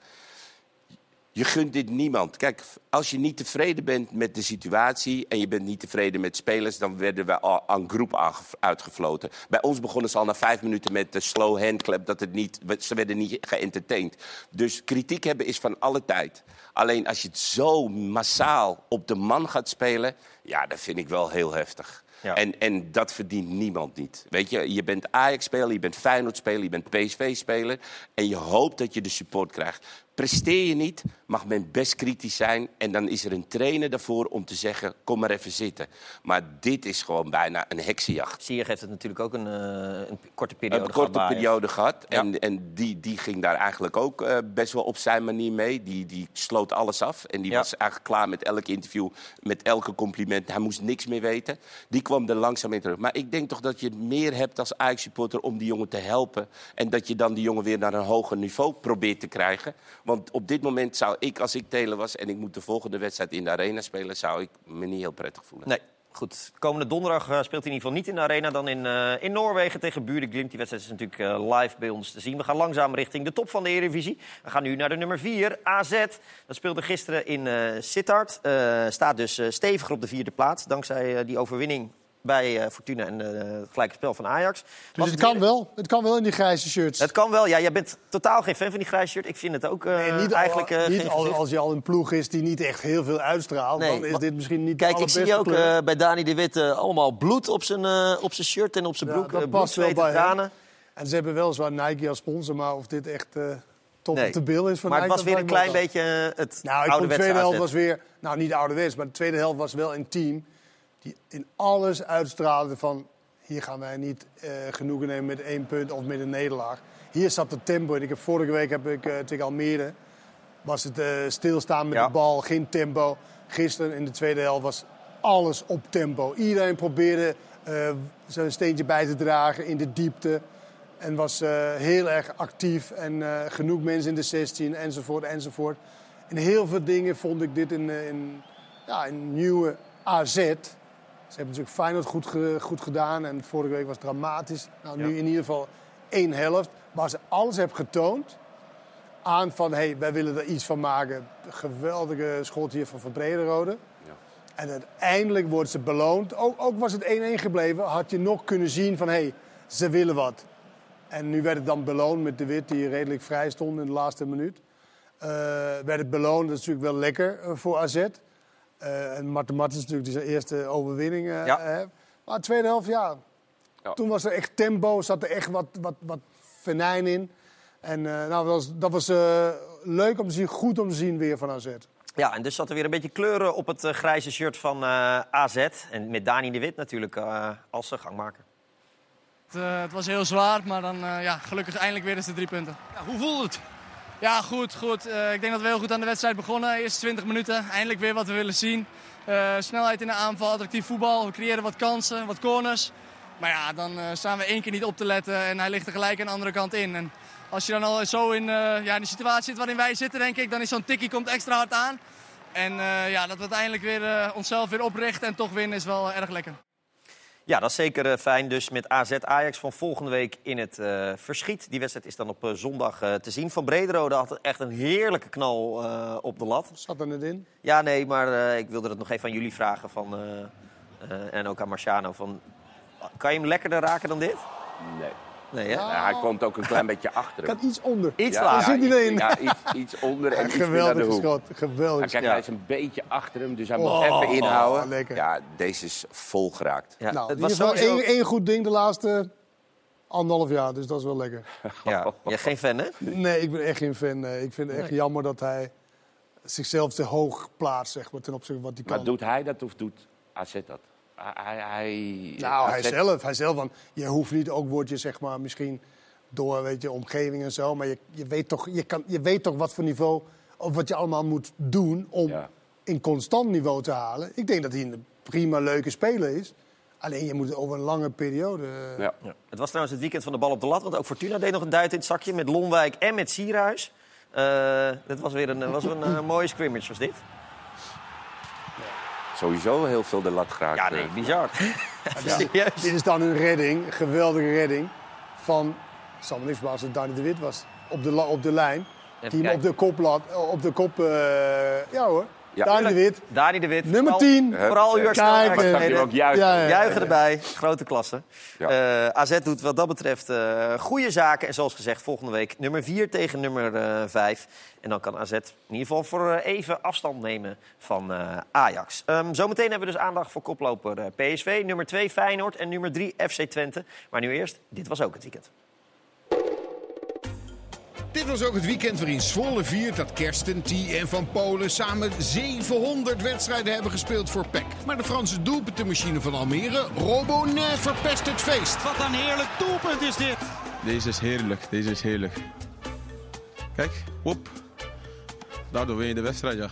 Je gunt dit niemand. Kijk, als je niet tevreden bent met de situatie en je bent niet tevreden met spelers, dan werden we al aan groep uitgefloten. Bij ons begonnen ze al na vijf minuten met de slow handclap, dat het niet, ze werden niet geëntertained. Dus kritiek hebben is van alle tijd. Alleen als je het zo massaal op de man gaat spelen, ja, dat vind ik wel heel heftig. Ja. En, en dat verdient niemand niet. Weet je, je bent Ajax-speler, je bent Feyenoord-speler, je bent PSV-speler. En je hoopt dat je de support krijgt. Presteer je niet, mag men best kritisch zijn. En dan is er een trainer daarvoor om te zeggen, kom maar even zitten. Maar dit is gewoon bijna een heksenjacht. Ziyech heeft het natuurlijk ook een, eh, een korte periode Een gehad korte bij Ajax. periode gehad. Ja. En, en die, die ging daar eigenlijk ook eh, best wel op zijn manier mee. Die, die sloot alles af. En die Ja. was eigenlijk klaar met elk interview, met elke compliment. Hij moest niks meer weten. Die kwam er langzaam in terug. Maar ik denk toch dat je meer hebt als Ajax-supporter om die jongen te helpen. En dat je dan die jongen weer naar een hoger niveau probeert te krijgen. Want op dit moment zou ik, als ik Taylor was... en ik moet de volgende wedstrijd in de arena spelen... zou ik me niet heel prettig voelen. Nee, goed. Komende donderdag eh, speelt hij in ieder geval niet in de arena. Dan in, eh, in Noorwegen tegen Buren Glimt. Die wedstrijd is natuurlijk eh, live bij ons te zien. We gaan langzaam richting de top van de Eredivisie. We gaan nu naar de nummer 4, AZ. Dat speelde gisteren in Sittard. Staat dus steviger op de vierde plaats. Dankzij die overwinning bij eh, Fortuna en eh, het gelijke spel van Ajax. Dus het kan wel. Het kan wel in die grijze shirts. Het kan wel. Ja, jij bent totaal geen fan van die grijze shirt. Ik vind het ook eh, niet, eigenlijk... al, niet al- als je al een ploeg is die niet echt heel veel uitstraalt, Nee, dan is maar- dit misschien niet Kijk, ik zie ook bij Dani de Wit eh, allemaal bloed op zijn, op zijn shirt en op zijn Ja, broek. dat eh, past wel bloed, bij tranen. En ze hebben weliswaar Nike als sponsor, maar of dit echt top Nee. op de bil is van Maar het was weer een dat klein beetje het Nou, ik vond de tweede helft was weer... Nou, niet ouderwets, maar de tweede helft was wel een team... die in alles uitstraalde van... hier gaan wij niet eh, genoegen nemen met één punt of met een nederlaag. Hier zat de tempo in. Ik heb, vorige week heb ik eh, tegen Almere... was het eh, stilstaan met Ja. de bal, geen tempo. Gisteren in de tweede helft was alles op tempo. Iedereen probeerde zijn steentje bij te dragen in de diepte. En was heel erg actief en genoeg mensen in de 16 enzovoort enzovoort. In heel veel dingen vond ik dit een, een, ja, een nieuwe AZ. Ze hebben natuurlijk Feyenoord goed, ge- goed gedaan en vorige week was het dramatisch. Nou, nu Ja. in ieder geval één helft waar ze alles hebben getoond aan van hey, wij willen er iets van maken. Geweldige schot hier van Van Brederode. En uiteindelijk worden ze beloond. Ook, ook was het 1-1 gebleven, had je nog kunnen zien van hé, hey, ze willen wat. En nu werd het dan beloond met de Wit die redelijk vrij stond in de laatste minuut. Eh, werd het beloond, dat is natuurlijk wel lekker eh, voor AZ. Eh, en Marten Martens natuurlijk die zijn eerste overwinning. eh, Ja. heeft. Maar de tweede helft, ja. Ja. Toen was er echt tempo, zat er echt wat, wat, wat venijn in. En eh, nou, dat was, dat was eh, leuk om te zien, goed om te zien weer van AZ. Ja, en dus zat er weer een beetje kleuren op het grijze shirt van eh, AZ. En met Dani de Wit natuurlijk eh, als uh, gangmaker. Het, eh, het was heel zwaar, maar dan eh, ja, gelukkig eindelijk weer eens de drie punten. hoe voelt het? Ja, goed, goed. Eh, ik denk dat we heel goed aan de wedstrijd begonnen. Eerste 20 minuten, eindelijk weer wat we willen zien. Eh, snelheid in de aanval, attractief voetbal. We creëren wat kansen, wat corners. Maar ja, dan eh, staan we één keer niet op te letten en hij ligt er gelijk aan de andere kant in. En als je dan al zo in, ja, de situatie zit waarin wij zitten, denk ik, dan is zo'n tikkie komt extra hard aan. En ja, dat we uiteindelijk weer onszelf weer oprichten en toch winnen is wel erg lekker. Ja, dat is zeker eh, fijn. Dus met AZ Ajax van volgende week in het eh, verschiet. Die wedstrijd is dan op eh, zondag eh, te zien. Van Brederode had echt een heerlijke knal eh, op de lat. Zat er net in? Ja, nee, maar eh, ik wilde het nog even aan jullie vragen. Van, eh, eh, en ook aan Marciano. Van, kan je hem lekkerder raken dan dit? Nee. Nee, hè? Ja, hij komt ook een klein beetje achter hem. Kan iets onder. Iets Ja, lager. Zit hij iets- erin. Ja, iets, iets onder en iets naar de Geweldig hoek. schot, geweldig. Ja, kijk, Ja. hij is een beetje achter hem, dus hij Oh, moet even inhouden. lekker. Ja, deze is vol geraakt. Ja, nou, het in was sowieso... één, één goed ding de laatste anderhalf jaar, dus dat is wel lekker. Ja, jij geen fan, hè? Nee, ik ben echt geen fan. nee. Ik vind het echt Nee. jammer dat hij zichzelf te hoog plaatst zeg maar, ten opzichte van wat hij kan. Maar doet hij dat of doet AZ dat? Hij, hij, hij- Nou, hij zelf, hij zelf. Want je hoeft niet, ook word je zeg maar misschien door weet je, omgeving en zo. Maar je, je, weet toch, je, kan, je weet toch wat voor niveau of wat je allemaal moet doen om in constant niveau te halen. Ik denk dat hij een prima leuke speler is. Alleen je moet het over een lange periode. eh, Ja. Het was trouwens het weekend van de bal op de lat. Want ook Fortuna deed nog een duit in het zakje met Lonwijk en met Sierhuis. Eh dat was weer een, was een eh, mooie scrimmage, was dit? Sowieso heel veel de lat geraakt. Ja, nee, eh. bizar. Ja. Dit is dan een redding, een geweldige redding van Sam niks als het Dani de Wit was. Op de, op de lijn. Even die hem op de kop laat. Op de kop. eh, ja hoor. Ja. Dani de Wit. Dani de Wit. Nummer Vooral- 10. Vooral uw snelheid. eh, ook juichen. Ja, ja, ja. Juichen erbij. Grote klasse. Eh, AZ doet wat dat betreft eh goede zaken. En zoals gezegd, volgende week nummer 4 tegen nummer 5. En dan kan AZ in ieder geval voor even afstand nemen van eh, Ajax. Ehm, zometeen hebben we dus aandacht voor koploper eh, PSV. Nummer 2 Feyenoord en nummer 3 FC Twente. Maar nu eerst, dit was ook het weekend. Dit was ook het weekend waarin Zwolle viert dat Kersten, T en Van Polen samen 700 wedstrijden hebben gespeeld voor PEC. Maar de Franse doelpuntenmachine van Almere, Robonet, verpest het feest. Wat een heerlijk doelpunt is dit. Deze is heerlijk, deze is heerlijk. Kijk, woep. Daardoor win je de wedstrijd, ja.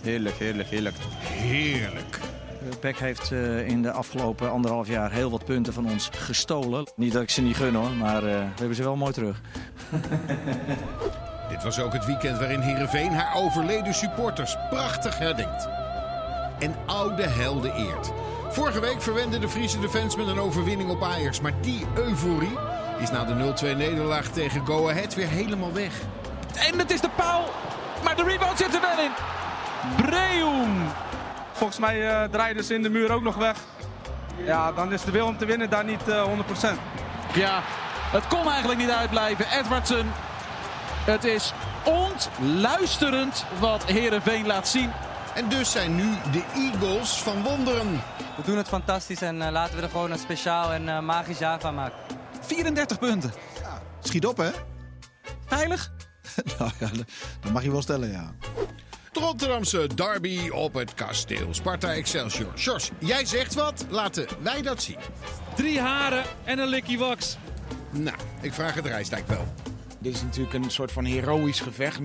Heerlijk, heerlijk, heerlijk. Heerlijk. PEC heeft eh, in de afgelopen anderhalf jaar heel wat punten van ons gestolen. Niet dat ik ze niet gun hoor, maar eh, we hebben ze wel mooi terug. Dit was ook het weekend waarin Heerenveen haar overleden supporters prachtig herdenkt. En oude helden eert. Vorige week verwende de Friese defense met een overwinning op Ajax. Maar die euforie is na de 0-2 nederlaag tegen Go Ahead weer helemaal weg. En het is de paal. Maar de rebound zit er wel in. Breum. Volgens mij eh, draaiden ze in de muur ook nog weg. Ja, dan is de wil om te winnen daar niet eh 100%. Ja, het kon eigenlijk niet uitblijven. Edwardson. Het is ontluisterend wat Herenveen laat zien. En dus zijn nu de Eagles van wonderen. We doen het fantastisch en eh, laten we er gewoon een speciaal en eh, magisch jaar van maken. 34 punten. Schiet op, hè? Veilig? nou ja, dat mag je wel stellen, ja. De Rotterdamse derby op het kasteel. Sparta Excelsior. Sjors, jij zegt wat, laten wij dat zien. Drie haren en een likkie wax. Nou, ik vraag het Rijstijk wel. Dit is natuurlijk een soort van heroïsch gevecht. 0-2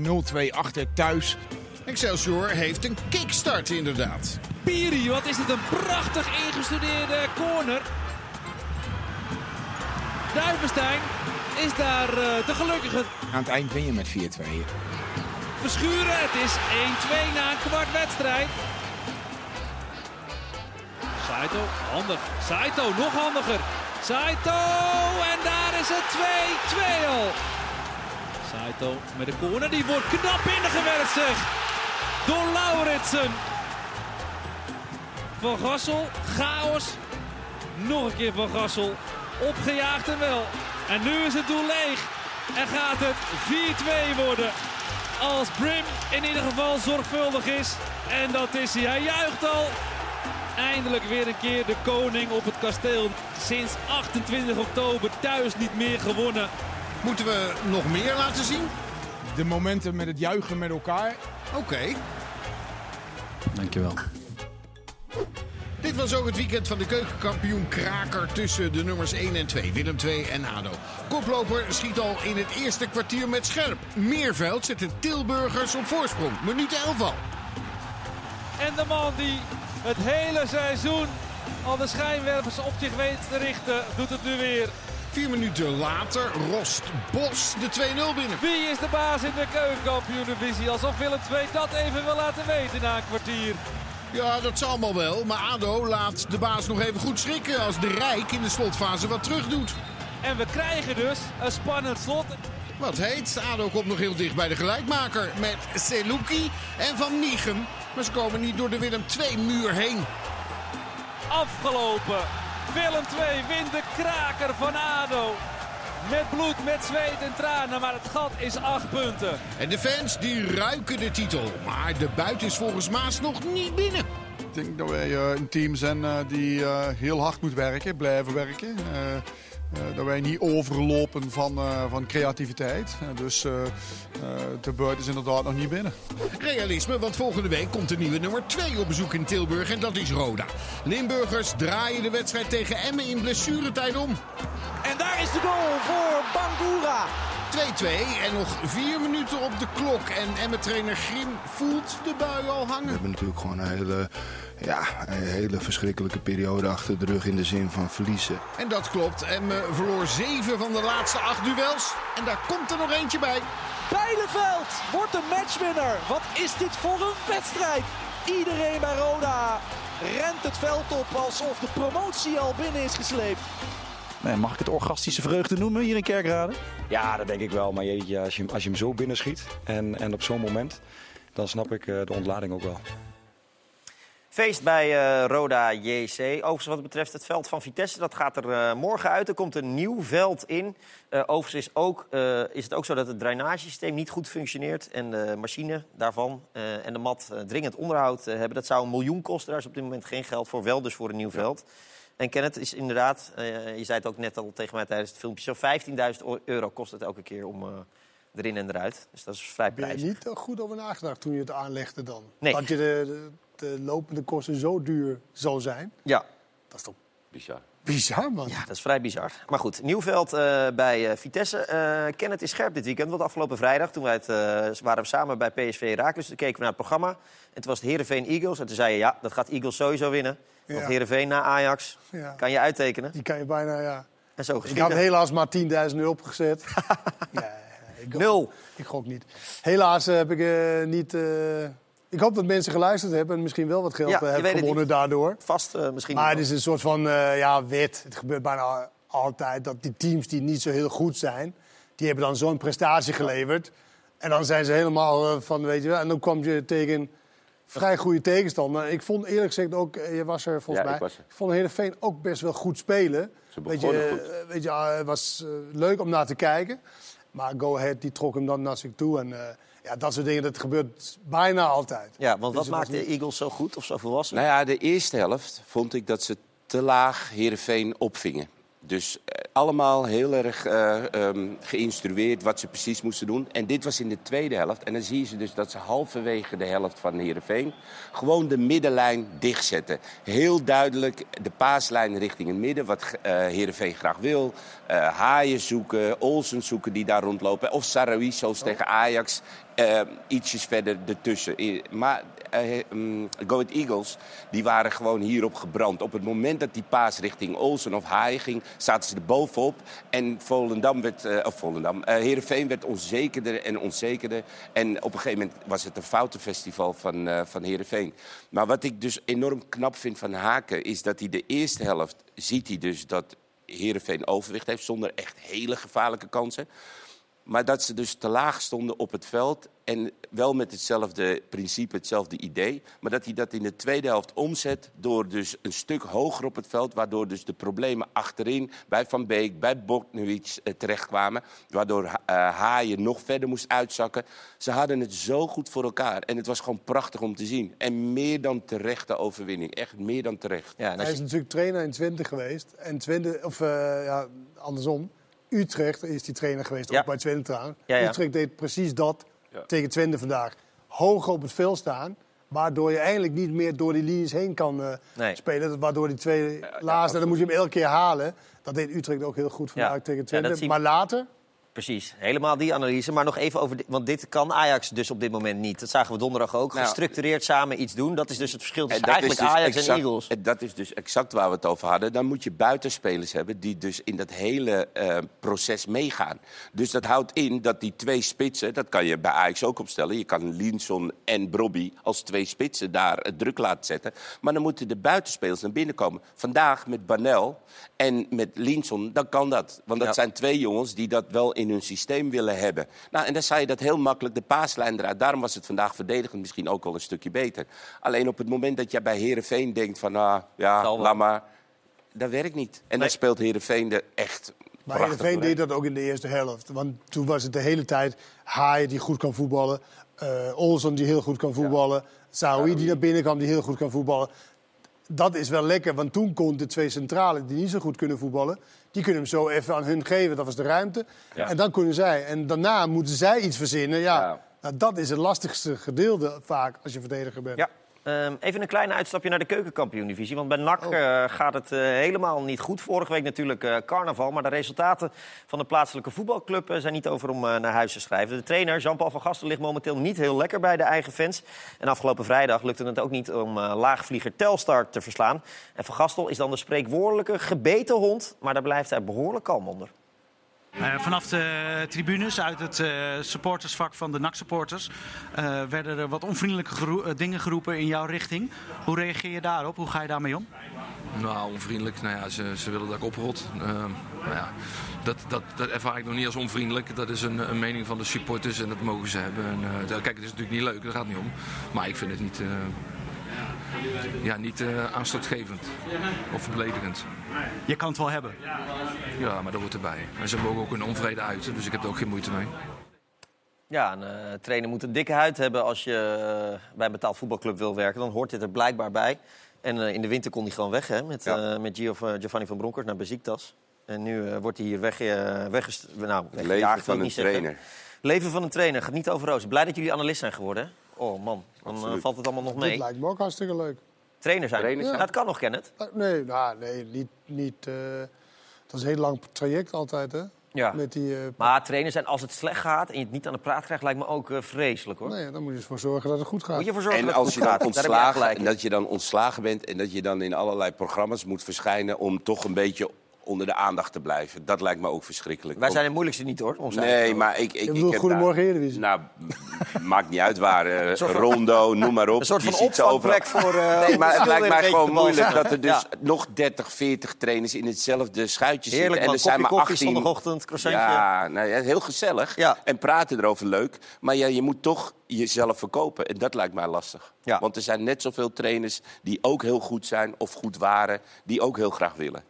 achter thuis. Excelsior heeft een kickstart inderdaad. Piri, wat is dit een prachtig ingestudeerde corner. Duivenstein is daar eh, de gelukkige. Aan het eind win je met 4-2. Verschuren, het is 1-2 na een kwart wedstrijd. Saito, handig. Saito, nog handiger. Saito, en daar is het 2-2 al. Saito met de corner, die wordt knap binnengewerkt zeg. Door Lauritsen. Van Gassel, chaos. Nog een keer Van Gassel. Opgejaagd en wel. En nu is het doel leeg. En gaat het 4-2 worden. Als Brim in ieder geval zorgvuldig is. En dat is hij. Hij juicht al. Eindelijk weer een keer de koning op het kasteel. Sinds 28 oktober thuis niet meer gewonnen. Moeten we nog meer laten zien? De momenten met het juichen met elkaar. Oké. Dankjewel. Dit was ook het weekend van de keukenkampioen kraker tussen de nummers 1 en 2, Willem 2 en ADO. Koploper schiet al in het eerste kwartier met scherp. Meerveld zet de Tilburgers op voorsprong. Minuut 11 al. En de man die het hele seizoen al de schijnwerpers op zich weet te richten, doet het nu weer. Vier minuten later rost Bos de 2-0 binnen. Wie is de baas in de keukenkampioen-divisie? Alsof Willem II dat even wil laten weten na een kwartier. Ja, dat zal allemaal wel. Maar ADO laat de baas nog even goed schrikken als de Rijk in de slotfase wat terug doet. En we krijgen dus een spannend slot. Wat heet, ADO komt nog heel dicht bij de gelijkmaker met Seluki en Van Niegem. Maar ze komen niet door de Willem 2-muur heen. Afgelopen. Willem II wint de kraker van ADO. Met bloed, met zweet en tranen, maar het gat is acht punten. En de fans die ruiken de titel. Maar de buit is volgens Maas nog niet binnen. Ik denk dat wij eh, een team zijn eh, die eh, heel hard moet werken, blijven werken. Eh, eh, dat wij niet overlopen van, eh, van creativiteit. Dus eh, eh, de buit is inderdaad nog niet binnen. Realisme, want volgende week komt de nieuwe nummer 2 op bezoek in Tilburg en dat is Roda. Limburgers draaien de wedstrijd tegen Emmen in blessuretijd om. Is de goal voor Bangura. 2-2 en nog vier minuten op de klok. En Emmen-trainer Grim voelt de bui al We hangen. hebben natuurlijk gewoon een hele, ja, een hele verschrikkelijke periode achter de rug in de zin van verliezen. En dat klopt. Emmen verloor zeven van de laatste acht duels. En daar komt er nog eentje bij. Bijleveld wordt de matchwinner. Wat is dit voor een wedstrijd? Iedereen bij Roda rent het veld op alsof de promotie al binnen is gesleept. Nee, mag ik het orgastische vreugde noemen hier in Kerkrade? Ja, dat denk ik wel. Maar jeetje, als je, als je hem zo binnenschiet en, en op zo'n moment, dan snap ik eh, de ontlading ook wel. Feest bij eh, Roda JC. Overigens wat betreft het veld van Vitesse, dat gaat er eh, morgen uit. Er komt een nieuw veld in. Eh, overigens is, ook, eh, is het ook zo dat het drainagesysteem niet goed functioneert. En de machine daarvan eh, en de mat eh, dringend onderhoud hebben. Dat zou een miljoen kosten. Daar is op dit moment geen geld voor. Wel dus voor een nieuw veld. En Kenneth is inderdaad, eh, je zei het ook net al tegen mij tijdens het filmpje... zo 15.000 euro kost het elke keer om eh, erin en eruit. Dus dat is vrij Ben je prijzig. niet goed over nagedacht toen je het aanlegde dan? Nee. Dat je de, de, de lopende kosten zo duur zal zijn? Ja. Dat is toch Bizar. bizar, man? Ja, dat is vrij bizar. Maar goed, Nieuwveld eh, bij eh, Vitesse. Eh Kenneth is scherp dit weekend, want afgelopen vrijdag... toen wij het, eh, waren we samen bij PSV Herakles, toen keken we naar het programma. En toen was het Heerenveen Eagles. En toen zei je, ja, dat gaat Eagles sowieso winnen. Want Ja. Heerenveen na Ajax Ja. kan je uittekenen. Die kan je bijna, ja. En zo Ik geschieden. had helaas maar 10.000 euro opgezet. nee, ik gok- Nul. Ik gok niet. Helaas heb ik eh, niet... eh, ik hoop dat mensen geluisterd hebben en misschien wel wat geld Ja, eh, hebben gewonnen daardoor. Vast eh, misschien Maar het is een soort van ja, wet. Het gebeurt bijna altijd dat die teams die niet zo heel goed zijn... die hebben dan zo'n prestatie geleverd. En dan zijn ze helemaal van, weet je wel... en dan kwam je tegen vrij goede tegenstander. Ik vond eerlijk gezegd ook, eh, je was er volgens Ja, mij... ik was er. vond Heerenveen ook best wel goed spelen. Ze Weet je, begonnen eh, goed. weet je, eh, het was eh, leuk om naar te kijken. Maar Go Ahead die trok hem dan naar zich toe. En eh, ja, dat soort dingen, dat gebeurt bijna altijd. Ja, want Dus wat het was maakt de Eagles zo goed of zo volwassen? Nou ja, de eerste helft vond ik dat ze te laag Heerenveen opvingen. Dus eh, allemaal heel erg ehm, geïnstrueerd wat ze precies moesten doen. En dit was in de tweede helft. En dan zie je ze dus dat ze halverwege de helft van Heerenveen... gewoon de middenlijn dichtzetten. Heel duidelijk de paaslijn richting het midden, wat eh Heerenveen graag wil. Haaien zoeken, Olsen zoeken die daar rondlopen. Of Sarawi, zoals tegen Ajax, eh, ietsjes verder ertussen. Maar eh, mm, Go Ahead Eagles, die waren gewoon hierop gebrand. Op het moment dat die paas richting Olsen of Haaien ging, zaten ze er bovenop. En Volendam werd, of Volendam, Heerenveen werd onzekerder en onzekerder. En op een gegeven moment was het een foutenfestival van, van Heerenveen. Maar wat ik dus enorm knap vind van Haken, is dat hij de eerste helft ziet hij dus dat Heerenveen overwicht heeft, zonder echt hele gevaarlijke kansen. Maar dat ze dus te laag stonden op het veld. En wel met hetzelfde principe, hetzelfde idee. Maar dat hij dat in de tweede helft omzet door dus een stuk hoger op het veld. Waardoor dus de problemen achterin bij Van Beek, bij Boknewitsch eh, terechtkwamen. Waardoor eh, Haaien nog verder moest uitzakken. Ze hadden het zo goed voor elkaar. En het was gewoon prachtig om te zien. En meer dan terechte overwinning. Echt meer dan terecht. Ja, Hij is natuurlijk trainer in Twente geweest. En Twente, of eh, ja, andersom. Utrecht is die trainer geweest, Ja. ook bij Twente trouwens. Ja, ja. Utrecht deed precies dat Ja. tegen Twente vandaag. Hoog op het veld staan, waardoor je eigenlijk niet meer door die linies heen kan eh, Nee. spelen. Waardoor die twee laatste, dan moet je hem elke keer halen. Dat deed Utrecht ook heel goed vandaag Ja. tegen Twente. maar later, Precies, helemaal die analyse. Maar nog even over, want dit kan Ajax dus op dit moment niet. Dat zagen we donderdag ook. Nou, Gestructureerd samen iets doen. Dat is dus het verschil tussen dat eigenlijk dus Ajax exact- en Eagles. en Dat is dus exact waar we het over hadden. Dan moet je buitenspelers hebben die dus in dat hele eh, proces meegaan. Dus dat houdt in dat die twee spitsen, dat kan je bij Ajax ook opstellen. Je kan Linson en Brobby als twee spitsen daar druk laten zetten. Maar dan moeten de buitenspelers naar binnen komen. Vandaag met Banel en met Linson, dan kan dat. Want dat Ja. zijn twee jongens die dat wel in hun systeem willen hebben. Nou, en dan zei je dat heel makkelijk de paaslijn eruit. Daarom was het vandaag verdedigend misschien ook wel een stukje beter. Alleen op het moment dat jij bij Herenveen denkt van, ah, ja, laat maar. Dat werkt niet. En dan speelt Herenveen er echt Maar Heerenveen doorheen. deed dat ook in de eerste helft. Want toen was het de hele tijd Haaien die goed kan voetballen. eh Olsen die heel goed kan voetballen. Saoui die naar binnen kwam die heel goed kan voetballen. Dat is wel lekker, want toen kon de twee centralen die niet zo goed kunnen voetballen... die kunnen hem zo even aan hun geven, dat was de ruimte. Ja. En dan kunnen zij. En daarna moeten zij iets verzinnen. Ja, Ja. Nou, dat is het lastigste gedeelte vaak als je verdediger bent. Ja. Ehm, even een klein uitstapje naar de keukenkampioen-divisie. Want bij NAC eh, gaat het eh, helemaal niet goed. Vorige week natuurlijk eh, carnaval. Maar de resultaten van de plaatselijke voetbalclub zijn niet over om naar huis te schrijven. De trainer Jean-Paul van Gastel ligt momenteel niet heel lekker bij de eigen fans. En afgelopen vrijdag lukte het ook niet om laagvlieger Telstar te verslaan. En van Gastel is dan de spreekwoordelijke gebeten hond. Maar daar blijft hij behoorlijk kalm onder. Eh, vanaf de tribunes, uit het eh, supportersvak van de NAC-supporters, eh, werden er wat onvriendelijke dingen geroepen in jouw richting. Hoe reageer je daarop? Hoe ga je daarmee om? Nou, onvriendelijk. Nou ja, ze, ze willen dat ik oprot. Nou ja, dat, dat, dat ervaar ik nog niet als onvriendelijk. Dat is een, een mening van de supporters en dat mogen ze hebben. En, kijk, het is natuurlijk niet leuk, daar gaat het niet om. Maar ik vind het niet, ja, niet aanstootgevend of beledigend. Je kan het wel hebben. Ja, maar dat hoort erbij. En ze mogen ook hun onvrede uiten, dus ik heb er ook geen moeite mee. Ja, een eh, trainer moet een dikke huid hebben als je eh, bij een betaald voetbalclub wil werken. Dan hoort dit er blijkbaar bij. En eh, in de winter kon hij gewoon weg hè, met, eh, met Gio- Giovanni van Bronckhorst naar Besiktas. En nu eh, wordt hij hier weg, eh weggest- nou, Het leven van een niet zeggen. trainer. Leven van een trainer, gaat niet over rozen. Blij dat jullie analist zijn geworden. hè? Oh man, dan valt het allemaal nog Dit mee. lijkt me ook hartstikke leuk. Trainer zijn. Trainer zijn. Ja, dat kan nog, Kenneth. Eh, Nee, nou, nee niet. niet eh, dat is een heel lang traject altijd, hè? Ja. Met die, eh, Maar trainer zijn, als het slecht gaat en je het niet aan de praat krijgt, lijkt me ook eh, vreselijk hoor. nee, dan moet je ervoor zorgen dat het goed gaat. Moet je ervoor zorgen En dat het als je dan gaat. Ontslagen, en dat je dan ontslagen bent en dat je dan in allerlei programma's moet verschijnen om toch een beetje onder de aandacht te blijven. Dat lijkt me ook verschrikkelijk. Wij zijn het moeilijkste niet hoor. Nee, eigen- maar ik... ik, ik bedoelt heb Goedemorgen daar- Eredivisie. Nou, maakt niet uit waar. eh, van- Rondo, noem maar op. Een soort van opvangplek voor, eh, nee, maar het lijkt mij gewoon moeilijk dat er dus Ja. nog 30, 40 trainers in hetzelfde schuitje zitten. Heerlijk en man, er zijn kopje maar koffie 18... zondagochtend, croissantje. Ja, nou ja, heel gezellig. Ja. En praten erover leuk. Maar ja, je moet toch jezelf verkopen. En dat lijkt mij lastig. Ja. Want er zijn net zoveel trainers die ook heel goed zijn of goed waren, die ook heel graag willen.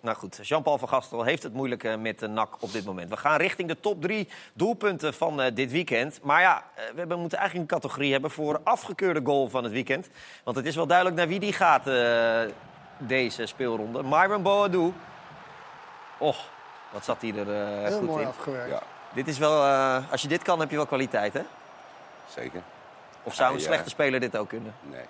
Nou goed. Jean-Paul van Gastel heeft het moeilijk eh, met de NAC op dit moment. We gaan richting de top drie doelpunten van eh, dit weekend. Maar ja, eh, we hebben, moeten eigenlijk een categorie hebben voor afgekeurde goal van het weekend. Want het is wel duidelijk naar wie die gaat, eh, deze speelronde. Myron Boadu. Och, wat zat hij er eh, Heel goed mooi in. afgewerkt. Ja, Dit is wel, eh, als je dit kan, heb je wel kwaliteit, hè? zeker. Of zou een Ja, ja. slechte speler dit ook kunnen? Nee.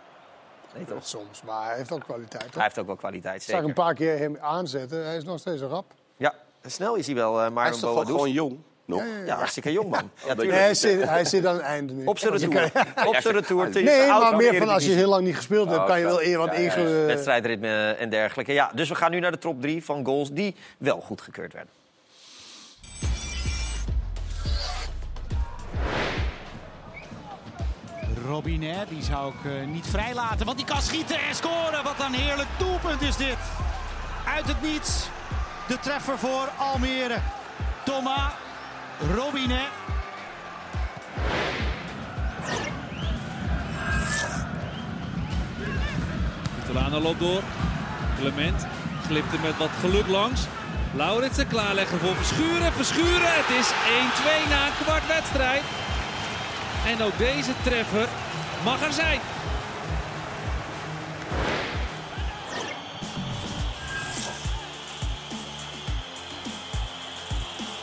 Nee, toch? Soms, maar hij heeft ook kwaliteit. Hij Toch? heeft ook wel kwaliteit, Ik zag zeker. een paar keer hem aanzetten. Hij is nog steeds een rap. Ja, snel is hij wel, eh Hij Myron is toch gewoon jong nog? Ja, ja, ja. Ja, hartstikke jong, man. Ja, Nee, tuurlijk. hij, zit, hij zit aan het einde nu. Op zijn retour. Op zijn retour. te- Nee, maar meer van als je heel lang niet gespeeld hebt, Oh, kan je wel eer wat Ja, wedstrijdritme en dergelijke. Ja, dus we gaan nu naar de top 3 van goals die wel goedgekeurd werden. Robinet, die zou ik eh, niet vrijlaten, want die kan schieten en scoren. Wat een heerlijk doelpunt is dit. Uit het niets, de treffer voor Almere. Thomas Robinet. Catalana loopt door. Clement glipt er met wat geluk langs. Lauritsen klaarleggen voor Verschuren. Verschuren, het is 1-2 na een kwart wedstrijd. En ook deze treffer mag er zijn.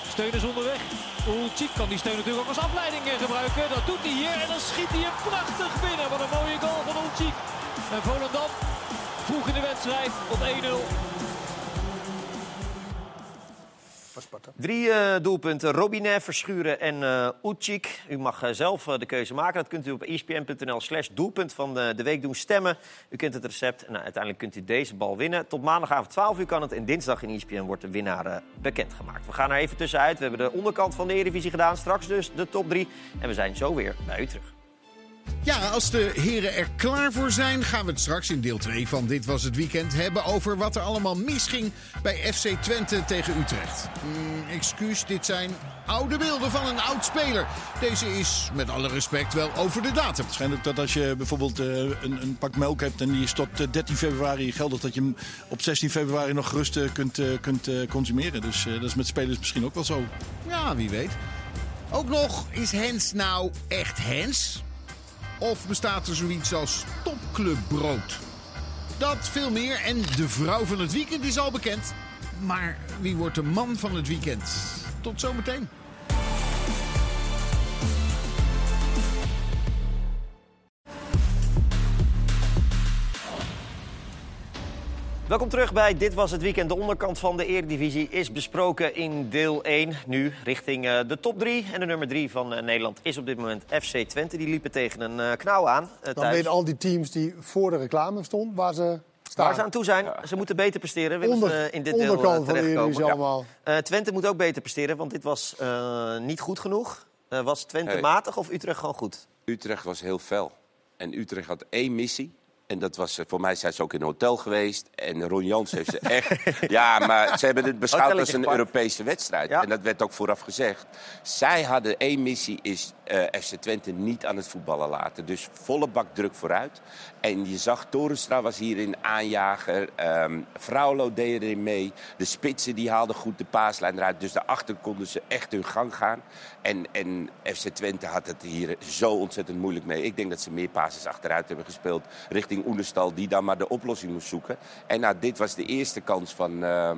Steun is onderweg. Ulcik kan die steun natuurlijk ook als afleiding eh, gebruiken. Dat doet hij hier en dan schiet hij hem prachtig binnen. Wat een mooie goal van Ulcik. En Volendam vroeg in de wedstrijd op 1-0. Drie eh, doelpunten. Robinet, Verschuren en Ucik. U mag eh, zelf de keuze maken. Dat kunt u op espn.nl slash doelpunt van de, week doen stemmen. U kent het recept nou, uiteindelijk kunt u deze bal winnen. Tot maandagavond 12 uur kan het. En dinsdag in ESPN wordt de winnaar bekendgemaakt. We gaan er even tussenuit. We hebben de onderkant van de Eredivisie gedaan. Straks dus de top 3. En we zijn zo weer bij u terug. Ja, als de heren er klaar voor zijn, gaan we het straks in deel 2 van Dit Was Het Weekend hebben over wat er allemaal misging bij FC Twente tegen Utrecht. Mm, excuus, dit zijn oude beelden van een oud speler. Deze is, met alle respect, wel over de datum. Het schijnt ook dat als je bijvoorbeeld eh, een, een pak melk hebt en die is tot eh, 13 februari geldig, dat je hem op 16 februari nog gerust eh, kunt, eh, kunt eh, consumeren. Dus eh, dat is met spelers misschien ook wel zo. Ja, wie weet. Ook nog, is Hens nou echt Hens? Of bestaat er zoiets als topclubbrood? Dat veel meer en de vrouw van het weekend is al bekend. Maar wie wordt de man van het weekend? Tot zometeen. Welkom terug bij Dit Was Het Weekend. De onderkant van de Eredivisie is besproken in deel 1. Nu richting uh, de top 3. En de nummer 3 van uh, Nederland is op dit moment FC Twente. Die liepen tegen een uh, knauw aan. Dan weten al die teams die voor de reclame stonden waar ze staan. Waar ze aan toe zijn. Ze moeten beter presteren. Willen Onder, ze in dit onderkant deel van de Eredivisie ja. allemaal. Twente moet ook beter presteren, want dit was niet goed genoeg. was Twente Hey. matig of Utrecht gewoon goed? Utrecht was heel fel. En Utrecht had één missie. En dat was, eh, voor mij zijn ze ook in een hotel geweest. En Ron Jans heeft ze echt... ja, maar ze hebben het beschouwd als een. Europese wedstrijd. En dat werd ook vooraf gezegd. Zij hadden één missie, is FC Twente niet aan het voetballen laten. Dus volle bak druk vooruit. En je zag, Torenstra was hierin aanjager. ehm Fraulo deed erin mee. De spitsen die haalden goed de paaslijn eruit. Dus daarachter konden ze echt hun gang gaan. En, en FC Twente had het hier zo ontzettend moeilijk mee. Ik denk dat ze meer passes achteruit hebben gespeeld richting Oenestal... die dan maar de oplossing moest zoeken. En nou, dit was de eerste kans van, ehm,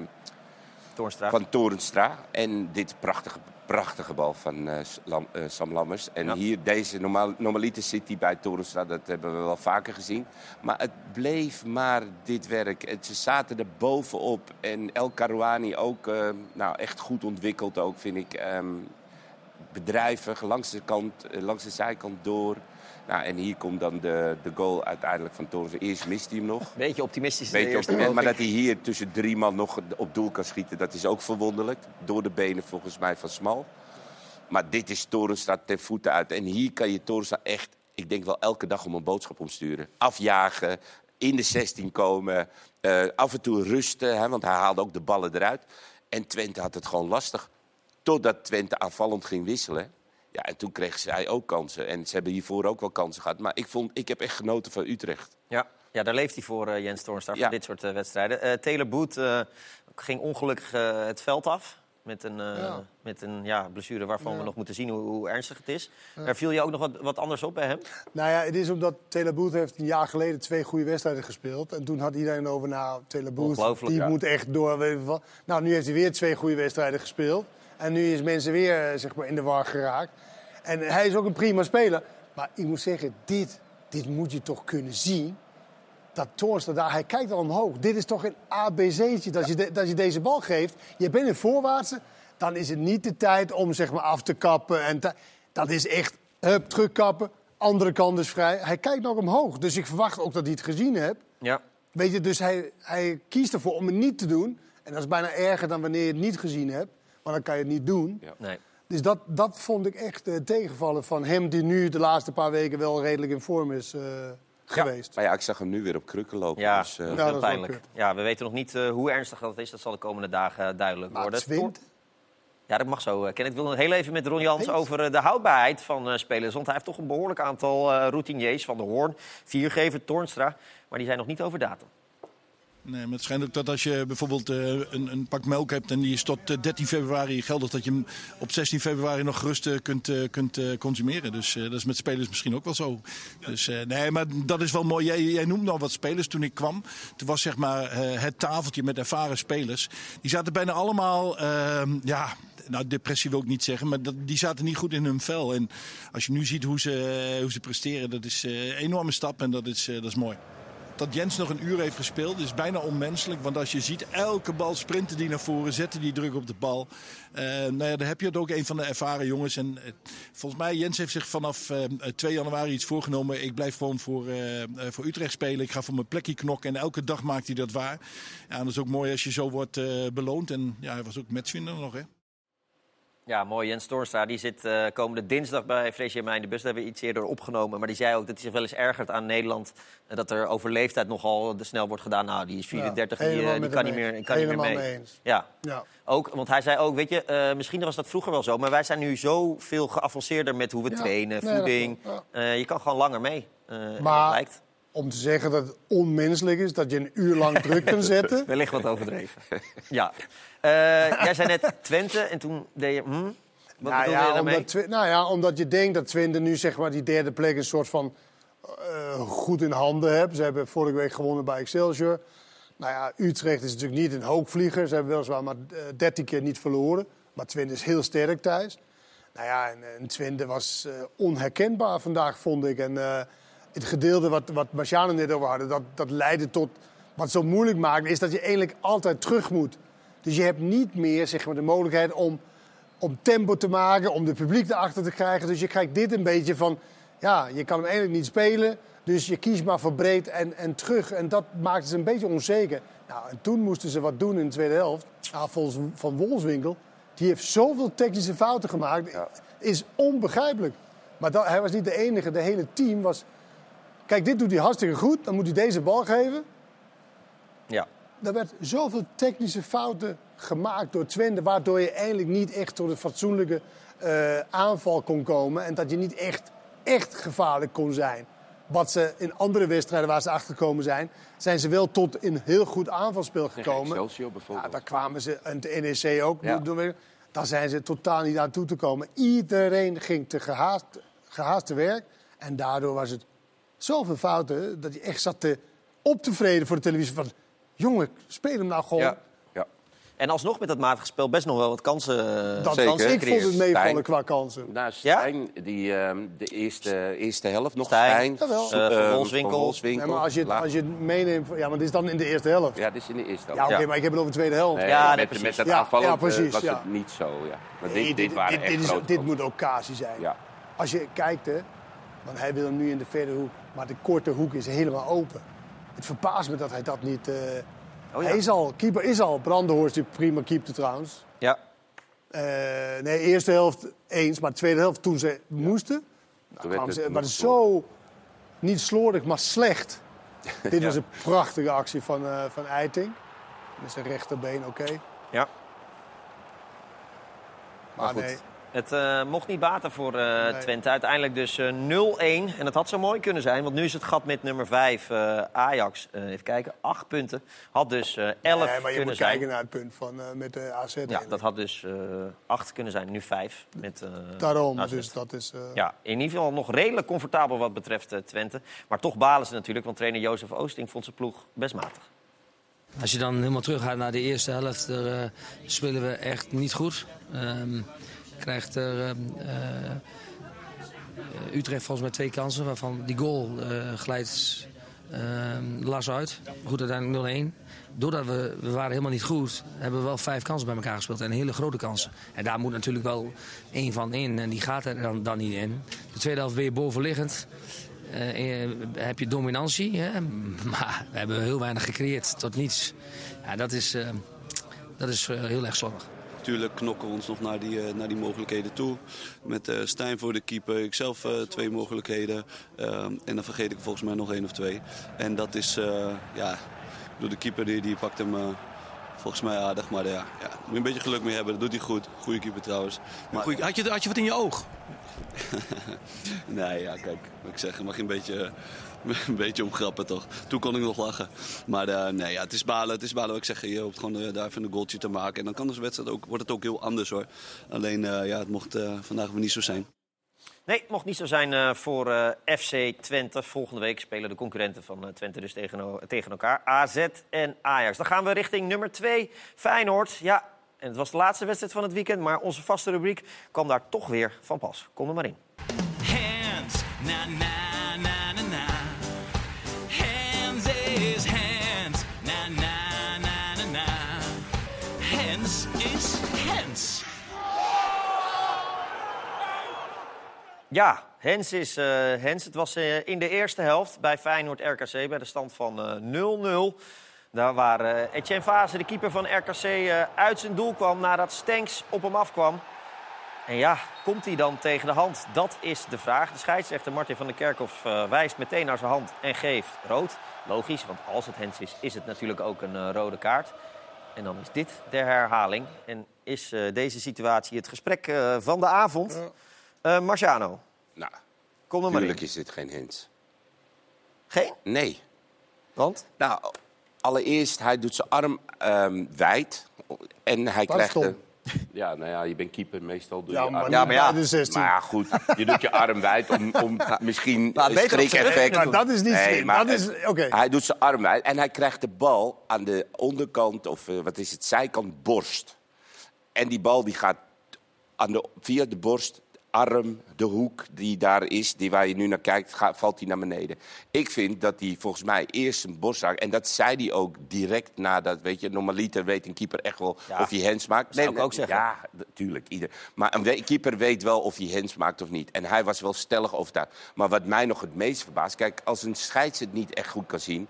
Toornstra. van Torenstra. En dit prachtige, prachtige bal van eh, eh, Sam Lammers. En hier deze normaal, normaliter zit hij bij Torenstra. Dat hebben we wel vaker gezien. Maar het bleef maar dit werk. Het, ze zaten er bovenop. En El Karouani ook eh, nou, echt goed ontwikkeld ook, vind ik. Ehm, bedrijvig, langs de, kant, langs de zijkant door. Nou, en hier komt dan de, de goal uiteindelijk van Torenstra. Eerst mist hij hem nog. Beetje optimistisch. Beetje eerste optimistisch, maar dat hij hier tussen drie man nog op doel kan schieten, dat is ook verwonderlijk. Door de benen volgens mij van Smal. Maar dit is Torenstra ten voeten uit. En hier kan je Torenstra echt, ik denk wel elke dag om een boodschap omsturen. Afjagen, in de 16 komen, eh, af en toe rusten, hè, want hij haalde ook de ballen eruit. En Twente had het gewoon lastig. Totdat Twente aanvallend ging wisselen. Ja, en toen kreeg zij ook kansen. En ze hebben hiervoor ook wel kansen gehad. Maar ik, vond, ik heb echt genoten van Utrecht. Ja. ja, daar leeft hij voor, eh, Jens Toornstra, Ja. voor dit soort eh, wedstrijden. Eh Taylor Boet eh, ging ongelukkig het veld af. Met een, eh, Ja. met een ja, blessure waarvan Ja. we nog moeten zien hoe, hoe ernstig het is. Ja. Er viel je ook nog wat, wat anders op bij hem? Nou ja, het is omdat Taylor Booth heeft een jaar geleden twee goede wedstrijden gespeeld. En toen had iedereen over, nou, Taylor Booth, Ongelooflijk, die ja. moet echt door. Nou, nu heeft hij weer twee goede wedstrijden gespeeld. En nu is mensen weer eh, zeg maar, in de war geraakt. En hij is ook een prima speler. Maar ik moet zeggen, dit, dit moet je toch kunnen zien. Dat Toornstra daar, hij kijkt al omhoog. Dit is toch een ABC'tje. Dat, je de- dat je deze bal geeft, je bent in voorwaartse... dan is het niet de tijd om zeg maar, af te kappen. En dat is echt, hup, terugkappen. Andere kant is vrij. Hij kijkt nog omhoog. Dus ik verwacht ook dat hij het gezien heeft. Ja. Weet je, dus hij, hij kiest ervoor om het niet te doen. En dat is bijna erger dan wanneer je het niet gezien hebt. Want dan kan je het niet doen. Nee. Dus dat, dat vond ik echt eh, tegenvallen van hem... die nu de laatste paar weken wel redelijk in vorm is eh, geweest. Maar ja, ik zag hem nu weer op krukken lopen. Ja, dus, eh, dat is Ja, dat pijnlijk. Ja, we weten nog niet eh, hoe ernstig dat is. Dat zal de komende dagen duidelijk Maar worden. Twente? Ja, dat mag zo. eh, Ken ik wil nog heel even met Ron Jans over de houdbaarheid van eh, spelers. Want hij heeft toch een behoorlijk aantal eh, routiniers. Van de Hoorn, Viergever, Toornstra. Maar die zijn nog niet over datum. Nee, maar het schijnt ook dat als je bijvoorbeeld eh, een, een pak melk hebt en die is tot eh, 13 februari geldig, dat je hem op 16 februari nog gerust kunt, eh, kunt eh, consumeren. Dus eh, dat is met spelers misschien ook wel zo. Dus eh, nee, maar dat is wel mooi. Jij, jij noemde nou wat spelers toen ik kwam. Toen was zeg maar eh, het tafeltje met ervaren spelers. Die zaten bijna allemaal, ehm, ja, nou, depressie wil ik niet zeggen, maar dat, die zaten niet goed in hun vel. En als je nu ziet hoe ze, hoe ze presteren, dat is eh, een enorme stap en dat is, eh, dat is mooi. Dat Jens nog een uur heeft gespeeld is bijna onmenselijk. Want als je ziet, elke bal sprinten die naar voren, zetten die druk op de bal. Eh nou ja, dan heb je het ook een van de ervaren jongens. En eh, volgens mij, Jens heeft zich vanaf eh, 2 januari iets voorgenomen. Ik blijf gewoon voor, eh, eh, voor Utrecht spelen. Ik ga voor mijn plekje knokken. En elke dag maakt hij dat waar. Ja, en dat is ook mooi als je zo wordt eh, beloond. En ja, hij was ook matchwinner nog, hè. Ja, mooi. Jens Toornstra die zit eh, komende dinsdag bij Freesia Mijn de Bus. Dat hebben we iets eerder opgenomen. Maar die zei ook dat hij zich wel eens ergert aan Nederland. En dat er over leeftijd nogal snel wordt gedaan. Nou, die is 34, die, helemaal eh, die met kan niet meer, kan niet meer mee. mee eens. Ja. Ja. Ook, want hij zei ook, weet je, eh, misschien was dat vroeger wel zo. Maar wij zijn nu zoveel geavanceerder met hoe we Ja. trainen, voeding. Eh, je kan gewoon langer mee. eh, Maar lijkt. om te zeggen dat het onmenselijk is dat je een uur lang druk kunt zetten... Wellicht wat overdreven. ja. Eh, jij zei net Twente en toen deed je... Hm? Wat nou, je ja, daarmee? omdat, nou ja, omdat je denkt dat Twente nu zeg maar, die derde plek een soort van eh, goed in handen heeft. Ze hebben vorige week gewonnen bij Excelsior. Nou ja, Utrecht is natuurlijk niet een hoogvlieger. Ze hebben weliswaar maar 13 keer niet verloren. Maar Twente is heel sterk thuis. Nou ja, en, en Twente was onherkenbaar vandaag, vond ik. En het gedeelte wat, wat Marciano net over hadden, dat, dat leidde tot Wat zo moeilijk maakt, is dat je eigenlijk altijd terug moet. Dus je hebt niet meer zeg maar, de mogelijkheid om, om tempo te maken, om de publiek erachter te krijgen. Dus je krijgt dit een beetje van, ja, je kan hem eigenlijk niet spelen. Dus je kiest maar voor breed en, en terug. En dat maakte ze een beetje onzeker. Nou, en toen moesten ze wat doen in de tweede helft. Nou, volgens Van Wolfswinkel, die heeft zoveel technische fouten gemaakt. Is onbegrijpelijk. Maar dat, hij was niet de enige. De hele team was... Kijk, dit doet hij hartstikke goed. Dan moet hij deze bal geven. Ja. Er werd zoveel technische fouten gemaakt door Twente... waardoor je eigenlijk niet echt tot een fatsoenlijke eh, aanval kon komen. En dat je niet echt, echt gevaarlijk kon zijn. Wat ze in andere wedstrijden waar ze achtergekomen zijn... zijn ze wel tot een heel goed aanvalspel gekomen. Excelsior bijvoorbeeld. Ja, daar kwamen ze, en de NEC ook. Ja. Daar zijn ze totaal niet aan toe te komen. Iedereen ging te gehaast, gehaast te werk. En daardoor was het zoveel fouten dat je echt zat te, op te vreden voor de televisie. Van, jongen, speel hem nou gewoon. Ja. ja. En alsnog met dat matige spel best nog wel wat kansen. eh, Dat kansen was, ik vond het meevallen Stijn. qua kansen. Nou, Stijn, die, ehm, de eerste, eerste helft nog. Stijn, Stijn. S- Eh. Nee, maar als je, het- als je het meeneemt... Ja, maar dit is dan in de eerste helft. Ja, dit is in de eerste Ja, helft. oké, maar ik heb het over de tweede helft. Nee, Ja, nee, met, precies. met dat Ja, aanvallen ja, eh, precies, was ja. het niet zo. Ja. Maar Nee, dit, dit waren dit, echt dit, dit kansen. moet occasie zijn. Ja. Als je kijkt, hè, want hij wil hem nu in de verre hoek, maar de korte hoek is helemaal open. Het verbaast me dat hij dat niet. eh, Oh, ja. Hij is al, keeper is al. Brandenhorst die prima keepte trouwens. Ja. Eh, nee, eerste helft eens, maar tweede helft toen ze moesten. Nou, ze, maar zo niet slordig, maar slecht. Dit was een prachtige actie van, eh van Eiting. Met zijn rechterbeen, oké. Ja. Maar, Maar goed, nee, het eh, mocht niet baten voor eh, Twente. Uiteindelijk dus eh, 0-1. En het had zo mooi kunnen zijn, want nu is het gat met nummer 5 eh, Ajax. eh, even kijken, 8 punten. Had dus eh 11 nee, maar je kunnen moet zijn. kijken naar het punt van, eh, met de AZ. Ja, eigenlijk. dat had dus eh 8 kunnen zijn, nu 5. Met, eh, Daarom, AZ. dus dat is... eh, Ja, in ieder geval nog redelijk comfortabel wat betreft eh, Twente. Maar toch balen ze natuurlijk, want trainer Jozef Oosting vond zijn ploeg best matig. Als je dan helemaal teruggaat naar de eerste helft, daar, eh, spelen we echt niet goed. Ehm, krijgt er ehm, eh, Utrecht volgens mij twee kansen, waarvan die goal eh, glijdt ehm las uit. Goed, uiteindelijk 0-1. Doordat we, we waren helemaal niet goed, hebben we wel vijf kansen bij elkaar gespeeld. En hele grote kansen. En daar moet natuurlijk wel één van in. En die gaat er dan, dan niet in. De tweede helft weer bovenliggend. Eh, heb je dominantie, hè? maar we hebben heel weinig gecreëerd tot niets. Ja, dat is, eh, dat is heel erg slordig. Natuurlijk knokken we ons nog naar die, eh, naar die mogelijkheden toe. Met eh, Stijn voor de keeper, ikzelf eh, twee mogelijkheden. Ehm, en dan vergeet ik volgens mij nog één of twee. En dat is, ja, bedoel, de keeper die, die pakt hem volgens mij aardig. Maar ja, ja, moet je een beetje geluk mee hebben, dat doet hij goed. Goeie keeper trouwens. Maar, Goeie, had, je, had je wat in je oog? nee, ja, kijk, wat ik zeg, mag je een beetje, een beetje omgrappen toch. Toen kon ik nog lachen. Maar eh, nee, ja, het is balen, het is balen wat ik zeg. Je hoopt gewoon eh, daar even een goaltje te maken. En dan kan de wedstrijd ook, wordt het ook heel anders hoor. Alleen, eh, ja, het mocht eh, vandaag weer niet zo zijn. Nee, het mocht niet zo zijn eh, voor eh, FC Twente. Volgende week spelen de concurrenten van eh, Twente dus tegen, tegen elkaar. AZ en Ajax. Dan gaan we richting nummer 2, Feyenoord. Ja, en het was de laatste wedstrijd van het weekend... maar onze vaste rubriek kwam daar toch weer van pas. Kom er maar in. Hands, na Ja, Hens is eh, Hens. Het was eh, in de eerste helft bij Feyenoord-RKC bij de stand van eh, 0-0. Daar waar Etienne Vase, de keeper van RKC, uit zijn doel kwam nadat Stenks op hem afkwam. En ja, komt hij dan tegen de hand? Dat is de vraag. De scheidsrechter Martin van der Kerkhoff wijst meteen naar zijn hand en geeft rood. Logisch, want als het Hens is, is het natuurlijk ook een rode kaart. En dan is dit de herhaling. En is deze situatie het gesprek van de avond. Eh Marciano, Nou, kom er maar in. natuurlijk is dit geen hint. Geen? Nee. Want? Nou, allereerst, hij doet zijn arm ehm, wijd. En hij Dat krijgt... Ja, nou ja, je bent keeper, meestal doe Ja, je maar arm Ja, maar ja. bij de 16. Maar ja, goed, je doet je arm wijd om, om misschien Maar een streekeffect... rug. Maar dat is niet slim. maar Dat is-. Hij doet zijn arm wijd en hij krijgt de bal aan de onderkant, of eh, wat is het, zijkant borst. En die bal die gaat aan de, via de borst arm, de hoek die daar is, die waar je nu naar kijkt, valt hij naar beneden. Ik vind dat hij volgens mij eerst een borstzaak... en dat zei hij ook direct nadat, weet je... normaliter weet een keeper echt wel Ja, of hij hands maakt. zou ik ook zeggen. Ja, natuurlijk. Ieder. Maar een keeper weet wel of hij hands maakt of niet. En hij was wel stellig overtuigd. Maar wat mij nog het meest verbaast... kijk, als een scheids het niet echt goed kan zien...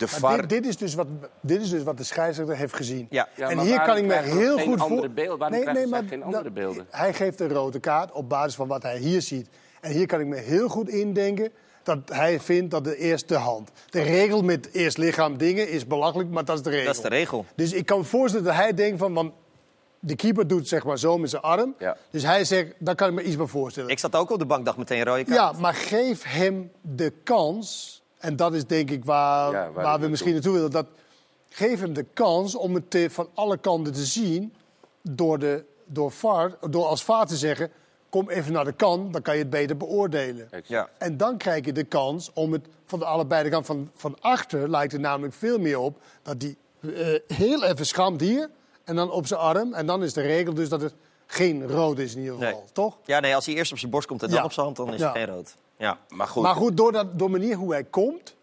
De Maar VAR... dit, dit, is dus wat, dit is dus wat de scheidsrechter heeft gezien. Ja, en maar hier kan ik me heel goed voor... beelden? Waarom krijgen zij geen andere beelden? Hij geeft een rode kaart op basis van wat hij hier ziet. En hier kan ik me heel goed indenken dat hij vindt dat de eerste hand. De regel met eerst lichaam dingen is belachelijk, maar dat is de regel. Dat is de regel. Dus ik kan me voorstellen dat hij denkt van... Want de keeper doet zeg maar zo met zijn arm. Ja. Dus hij zegt, daar kan ik me iets bij voorstellen. Ik zat ook op de bank, dacht meteen rode kaart. Ja, maar geef hem de kans. En dat is denk ik waar, Ja, waar we misschien naartoe willen. Dat, geef hem de kans om het te- van alle kanten te zien. Door, de, door, VAR, door als VAR te zeggen... kom even naar de kant, dan kan je het beter beoordelen. Ja. En dan krijg je de kans om het van de allebei de kant van, van achter... lijkt er namelijk veel meer op dat die eh, heel even schramt hier... en dan op zijn arm. En dan is de regel dus dat het geen rood is in ieder geval. Nee. Toch? Ja, nee, als hij eerst op zijn borst komt en dan Ja. op zijn hand, dan is Ja. het geen rood. Ja. Maar goed, Maar goed, door, dat, door manier hoe hij komt,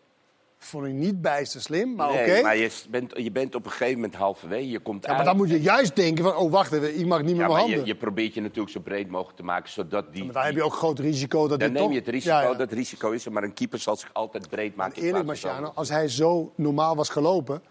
vond ik niet bijster slim. Maar nee, oké. maar je bent, je bent op een gegeven moment halverwege. Je komt Ja, maar dan moet je juist denken van, oh wacht even, ik mag niet Ja, met mijn maar handen. je, je probeert je natuurlijk zo breed mogelijk te maken, zodat die... Maar dan heb je ook groot risico dat dan neem toch... je het risico, Ja, ja. dat risico is er, maar een keeper zal zich altijd breed maken. Eerlijk, Marciano, als hij zo normaal was gelopen...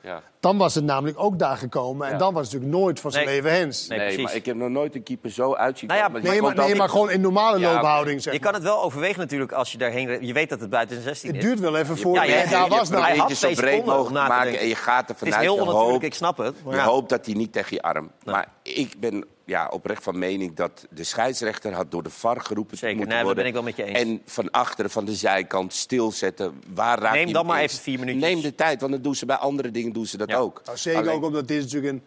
Dan was het namelijk ook daar gekomen. En Ja. dan was het natuurlijk nooit van zijn Nee. leven hens. Nee, Nee, precies. maar ik heb nog nooit een keeper zo uitzien. Nou ja, komen. Nee, Je maar, nee, maar gewoon in normale Ja, loophouding, zeg Je maar. kan het wel overwegen natuurlijk als je daarheen... Je weet dat het buiten de 16 Het is. duurt wel even Je voordat Ja, ja, daar je was. nou. Hij Hij had je zo breed mogelijk maken en je gaat er Het is vanuit. heel je onnatuurlijk, ik snap het. Maar je hoopt dat hij niet tegen je arm. Maar ik ben ja, oprecht van mening dat de scheidsrechter had door de VAR geroepen Zeker, moeten nee, worden. ben ik wel met je eens. En van achteren, van de zijkant, stilzetten. Waar raakt Neem dan maar even vier minuutjes. Neem de tijd, want dat doen ze bij andere dingen doen ze dat Ja. ook. Nou, zeker Alleen- ook omdat dit is natuurlijk een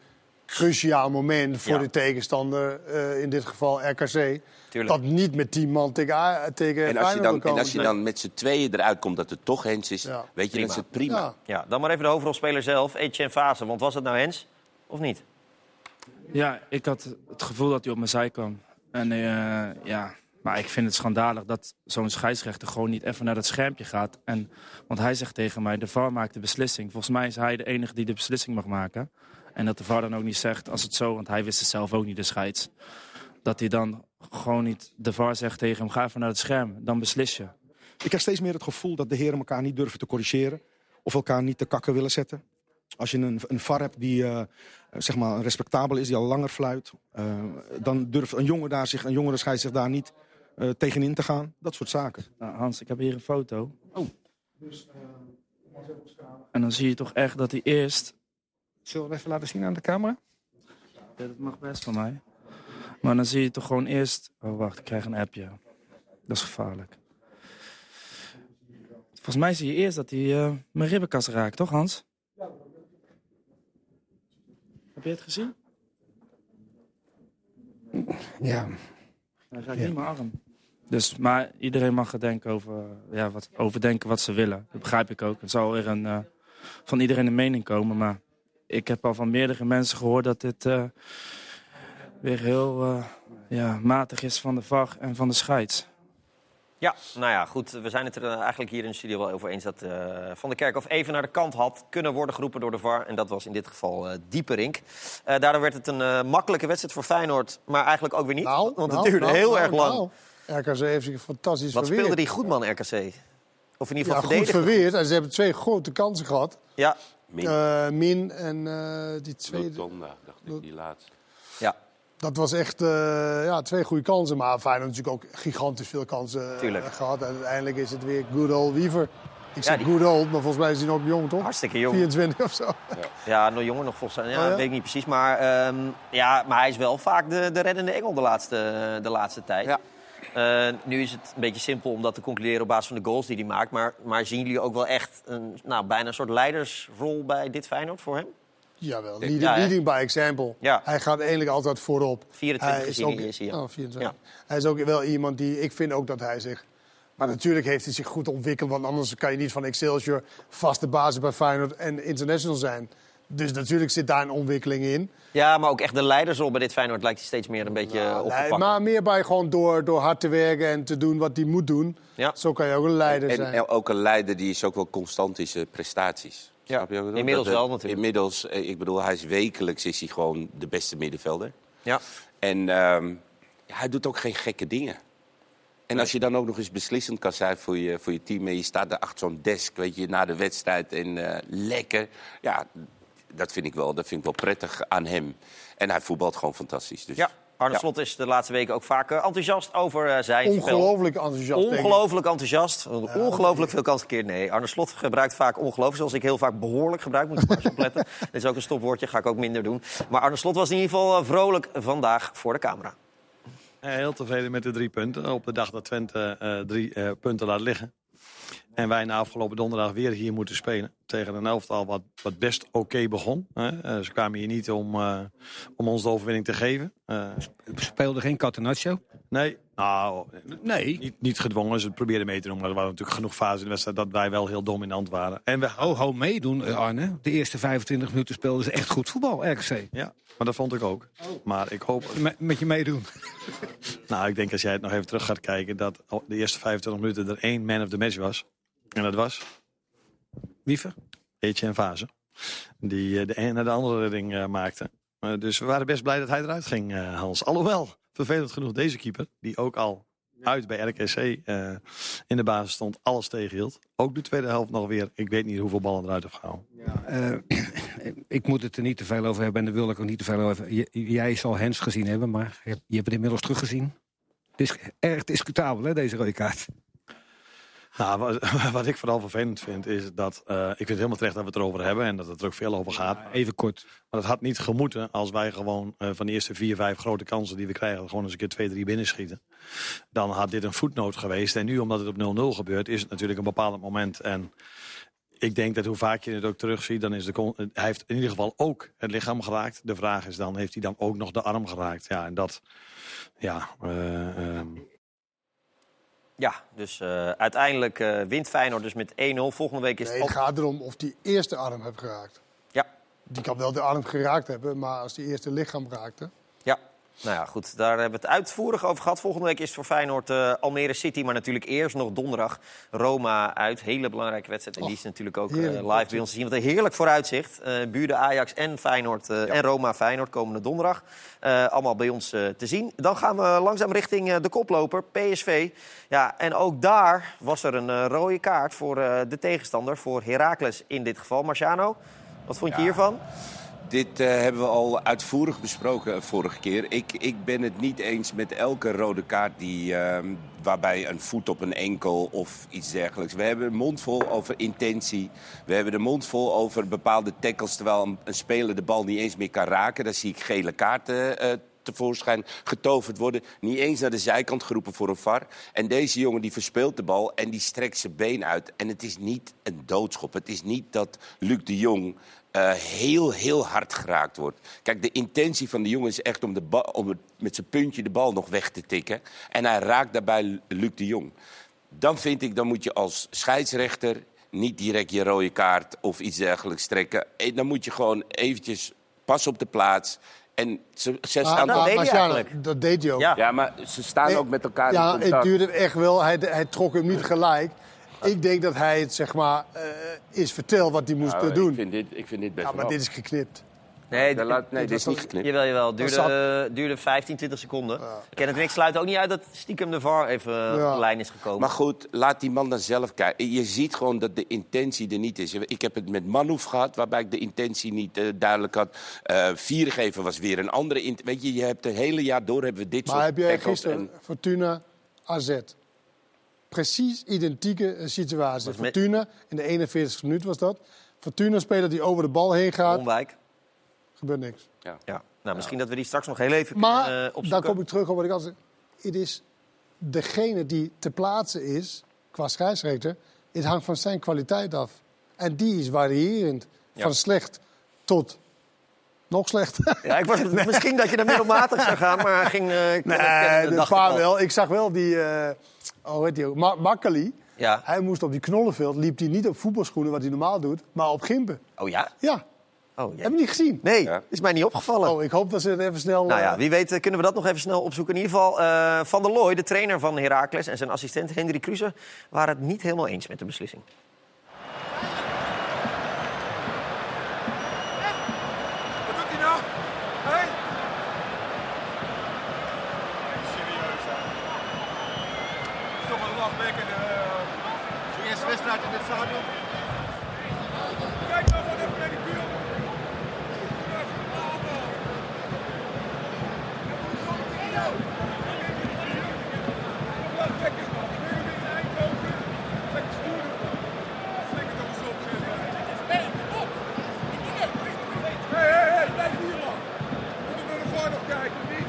cruciaal moment voor Ja. de tegenstander. eh, in dit geval RKC. Tuurlijk. Dat niet met 10 man tegen, A- tegen En als, je Feyenoord dan, kan en als je dan met z'n tweeën eruit komt dat het toch Hens is, Ja. weet je, dan is het prima. Ja. Ja, dan maar even de hoofdrolspeler zelf, Etienne Fase. Want was het nou Hens of niet? Ja, ik had het gevoel dat hij op mijn zij kwam. En eh, ja, maar ik vind het schandalig dat zo'n scheidsrechter gewoon niet even naar dat schermpje gaat. En, want hij zegt tegen mij, de VAR maakt de beslissing. Volgens mij is hij de enige die de beslissing mag maken. En dat de VAR dan ook niet zegt, als het zo, want hij wist het zelf ook niet, de scheids. Dat hij dan gewoon niet, de VAR zegt tegen hem, ga even naar het scherm, dan beslis je. Ik heb steeds meer het gevoel dat de heren elkaar niet durven te corrigeren. Of elkaar niet te kakken willen zetten. Als je een, een VAR hebt die eh, zeg maar respectabel is, die al langer fluit. eh, dan durft een jongen daar zich, een jongere scheids zich daar niet eh, tegenin te gaan. Dat soort zaken. Nou, Hans, ik heb hier een foto. En dan zie je toch echt dat hij eerst Zullen we even laten zien aan de camera? Ja, dat mag best van mij. Maar dan zie je toch gewoon eerst... Oh, wacht, ik krijg een appje. Dat is gevaarlijk. Volgens mij zie je eerst dat hij eh, mijn ribbenkast raakt, toch Hans? Heb je het gezien? Ja. Hij raakt Ja. niet mijn arm. Dus, maar iedereen mag er denken over, ja, wat, overdenken wat ze willen. Dat begrijp ik ook. Er zal weer een, eh, van iedereen een mening komen. Maar ik heb al van meerdere mensen gehoord dat dit eh, weer heel eh, ja, matig is van de VAR en van de scheids. Ja, nou ja, goed. We zijn het er eh, eigenlijk hier in de studio wel over eens dat eh, Van der Kerkhof even naar de kant had kunnen worden geroepen door de VAR. En dat was in dit geval eh Dieperink. Eh, daardoor werd het een eh, makkelijke wedstrijd voor Feyenoord, maar eigenlijk ook weer niet. Nou, want het nou, duurde nou, heel nou, erg lang. nou. RKC heeft zich fantastisch Wat verweerd. speelde die goed, man, RKC? Of in ieder geval Ja, goed verweerd. En ze hebben twee grote kansen gehad. Ja. Min. Min en eh, die tweede. Rotonda, dacht ik, die laatste. Ja. Dat was echt eh, ja, twee goede kansen. Maar Feyenoord natuurlijk ook gigantisch veel kansen eh, Tuurlijk. gehad. En uiteindelijk is het weer good old Wiever. Ik zeg die- good old, maar volgens mij is hij nog jong, toch? Hartstikke jong. 24 of zo. Ja, nog jonger nog volgens mij. Ja, Oh, ja? weet ik niet precies. Maar, ehm, ja, maar hij is wel vaak de, de reddende engel de laatste, de laatste tijd. Eh, nu is het een beetje simpel om dat te concluderen op basis van de goals die hij maakt. Maar, maar zien jullie ook wel echt een, nou, bijna een soort leidersrol bij dit Feyenoord voor hem? Jawel, Ja, leading, leading by example. Ja. Hij gaat eigenlijk altijd voorop. 24 hij is ook, is hij, ja. oh, 24. Hij is ook wel iemand die... Ik vind ook dat hij zich... Maar natuurlijk heeft hij zich goed ontwikkeld. Want anders kan je niet van Excelsior vaste basis bij Feyenoord en international zijn. Dus natuurlijk zit daar een ontwikkeling in. Ja, maar ook echt de leidersrol bij dit Feyenoord lijkt hij steeds meer een beetje op te pakken. maar meer bij gewoon door, door hard te werken en te doen wat hij moet doen. Ja. Zo kan je ook een leider En, zijn. en ook een leider die is ook wel constant in zijn prestaties. Ja, je inmiddels Dat, wel natuurlijk. Inmiddels, eh, ik bedoel, hij is wekelijks is hij gewoon de beste middenvelder. Ja. En ehm, ja, hij doet ook geen gekke dingen. En als je dan ook nog eens beslissend kan zijn voor je, voor je team... en je staat daar achter zo'n desk, weet je, na de wedstrijd en eh, lekker... ja, dat vind, ik wel, dat vind ik wel prettig aan hem. En hij voetbalt gewoon fantastisch. Dus, Ja, Arne Ja. Slot is de laatste weken ook vaak eh, enthousiast over eh, zijn spel. Ongelooflijk enthousiast. denk ik. Ongelooflijk enthousiast. Ongelooflijk veel kans gekeerd. Nee, Arne Slot gebruikt vaak ongelooflijk. Zoals ik heel vaak behoorlijk gebruik. Moet je maar eens opletten. Dit is ook een stopwoordje. Ga ik ook minder doen. Maar Arne Slot was in ieder geval eh, vrolijk vandaag voor de camera. Heel tevreden met de drie punten. Op de dag dat Twente eh, drie eh, punten laat liggen. En wij na afgelopen donderdag weer hier moeten spelen. Tegen een elftal wat, wat best oké begon. Hè. Eh, ze kwamen hier niet om, eh, om ons de overwinning te geven. Eh, Speelde geen Catenaccio? nee, nou, Nee. niet, niet gedwongen. Ze probeerden mee te doen. Maar er waren natuurlijk genoeg fases in de wedstrijd dat wij wel heel dominant waren. En we, Ho, ho, meedoen, Arne. De eerste 25 minuten speelden ze echt goed voetbal, RKC. ja, maar dat vond ik ook. Maar ik hoop... Met, met je meedoen. Nou, ik denk als jij het nog even terug gaat kijken... dat de eerste 25 minuten er één man of the match was. En dat was... Wiever? Etienne Fase. Die eh, de een naar de andere redding eh, maakte. Eh, dus we waren best blij dat hij eruit ging, eh, Hans. Alhoewel, vervelend genoeg, deze keeper... die ook al uit bij RKC eh, in de basis stond, alles tegenhield. Ook de tweede helft nog weer. Ik weet niet hoeveel ballen eruit heeft gehaald. Eh, ik moet het er niet te veel over hebben en daar wil ik ook niet te veel over hebben. Jij zal Hens gezien hebben, maar je, je hebt het inmiddels teruggezien. Het is erg discutabel, hè, deze rode kaart. Nou, wat, wat ik vooral vervelend vind, is dat... eh, ik vind het helemaal terecht dat we het erover hebben en dat het er ook veel over gaat. Even kort. Maar dat had niet gemoeten als wij gewoon eh, van de eerste vier, vijf grote kansen die we krijgen... gewoon eens een keer twee, drie binnenschieten. Dan had dit een voetnoot geweest. En nu, omdat het op 0-0 gebeurt, is het natuurlijk een bepaald moment. En ik denk dat hoe vaak je het ook terugziet, dan is de hij heeft in ieder geval ook het lichaam geraakt. De vraag is dan, heeft hij dan ook nog de arm geraakt? Ja, en dat... Ja, eh, ehm, Ja, dus eh, uiteindelijk eh, wint Feyenoord dus met 1-0. Volgende week is Nee, het het op... gaat erom of die eerste arm heeft geraakt. Ja. Die kan wel de arm geraakt hebben, maar als die eerste lichaam raakte... Nou ja, goed. Daar hebben we het uitvoerig over gehad. Volgende week is het voor Feyenoord eh, Almere City. Maar natuurlijk eerst nog donderdag Roma uit. Hele belangrijke wedstrijd. En die is natuurlijk ook eh, live bij ons te zien. Wat een heerlijk vooruitzicht. Eh buurde Ajax en Feyenoord eh, en Roma Feyenoord komende donderdag. Eh, allemaal bij ons eh, te zien. Dan gaan we langzaam richting eh, de koploper, PSV. Ja, en ook daar was er een rode kaart voor eh, de tegenstander. Voor Heracles in dit geval. Marciano, wat vond je hiervan? Dit eh, hebben we al uitvoerig besproken eh, vorige keer. Ik, ik ben het niet eens met elke rode kaart die, ehm, waarbij een voet op een enkel of iets dergelijks. We hebben een mond vol over intentie. We hebben de mond vol over bepaalde tackles terwijl een, speler de bal niet eens meer kan raken. Daar zie ik gele kaarten eh, tevoorschijn getoverd worden. Niet eens naar de zijkant geroepen voor een VAR. En deze jongen die verspeelt de bal en die strekt zijn been uit. En het is niet een doodschop. Het is niet dat Luc de Jong eh, heel, heel hard geraakt wordt. Kijk, de intentie van de jongen is echt om, de ba- om met zijn puntje de bal nog weg te tikken. En hij raakt daarbij Luc de Jong. Dan vind ik, dan moet je als scheidsrechter niet direct je rode kaart of iets dergelijks trekken. Eh, Dan moet je gewoon eventjes pas op de plaats. En ze, ze Maar- staan toch- maar Sjane, Dat deed hij ook. Ja. maar ze staan Nee, ook met elkaar in Ja, contact. het duurde echt wel. Hij, hij trok hem niet gelijk. Ik denk dat hij het, zeg maar, eh, is verteld wat hij moest Nou, doen. Ik vind dit, ik vind dit best Ja, maar wel. dit is geknipt. Nee, Daar laat- nee, dit dit is niet geknipt. Jawel, jawel. Duurde, eh, duurde 15, 20 seconden. Kenneth en ik sluiten ook niet uit dat stiekem de VAR even eh, Ja. op de lijn is gekomen. Maar goed, laat die man dan zelf kijken. Je ziet gewoon dat de intentie er niet is. Ik heb het met Manhoef gehad, waarbij ik de intentie niet duidelijk had. Eh Viergever was weer een andere... Weet je, je hebt het hele jaar door hebben we dit Maar soort heb jij gisteren en- Fortuna AZ? Precies identieke eh, situatie. Fortuna, in de 41 minuut was dat. Fortuna-speler die over de bal heen gaat. Omwijk. Gebeurt niks. Ja. Ja. Nou, misschien dat we die straks nog heel even Maar kunnen eh, dan opzoeken. kom ik terug op wat ik altijd zeg. Het is degene die te plaatsen is, qua scheidsrechter, het hangt van zijn kwaliteit af. En die is variërend. Ja. Van slecht tot nog slechter. Ja, ik was misschien dat je naar middelmatig zou gaan, maar ging... eh Nee, ik paar al. wel. Ik zag wel die, eh oh? Ma Makkeli. Ja. Hij moest op die knollenveld, liep hij niet op voetbalschoenen, wat hij normaal doet, maar op gimpen. Oh ja? Ja. Oh, Heb je niet gezien? Nee, is mij niet opgevallen. Oh, ik hoop dat ze het even snel... Nou ja, eh, wie weet eh, kunnen we dat nog even snel opzoeken. In ieder geval, eh, Van der Looy, de trainer van Heracles... en zijn assistent Hendrik Kruse waren het niet helemaal eens met de beslissing. Wat doet hij nou? Hé? Serieus, hè? Het is toch een lachwekkende... eh, Zo'n eerste wedstrijd in dit stadion. Kijk nou gewoon even naar die buurt. Hé, hé, hé, blijf hier man. Moet ik naar de VAR nog kijken, of niet?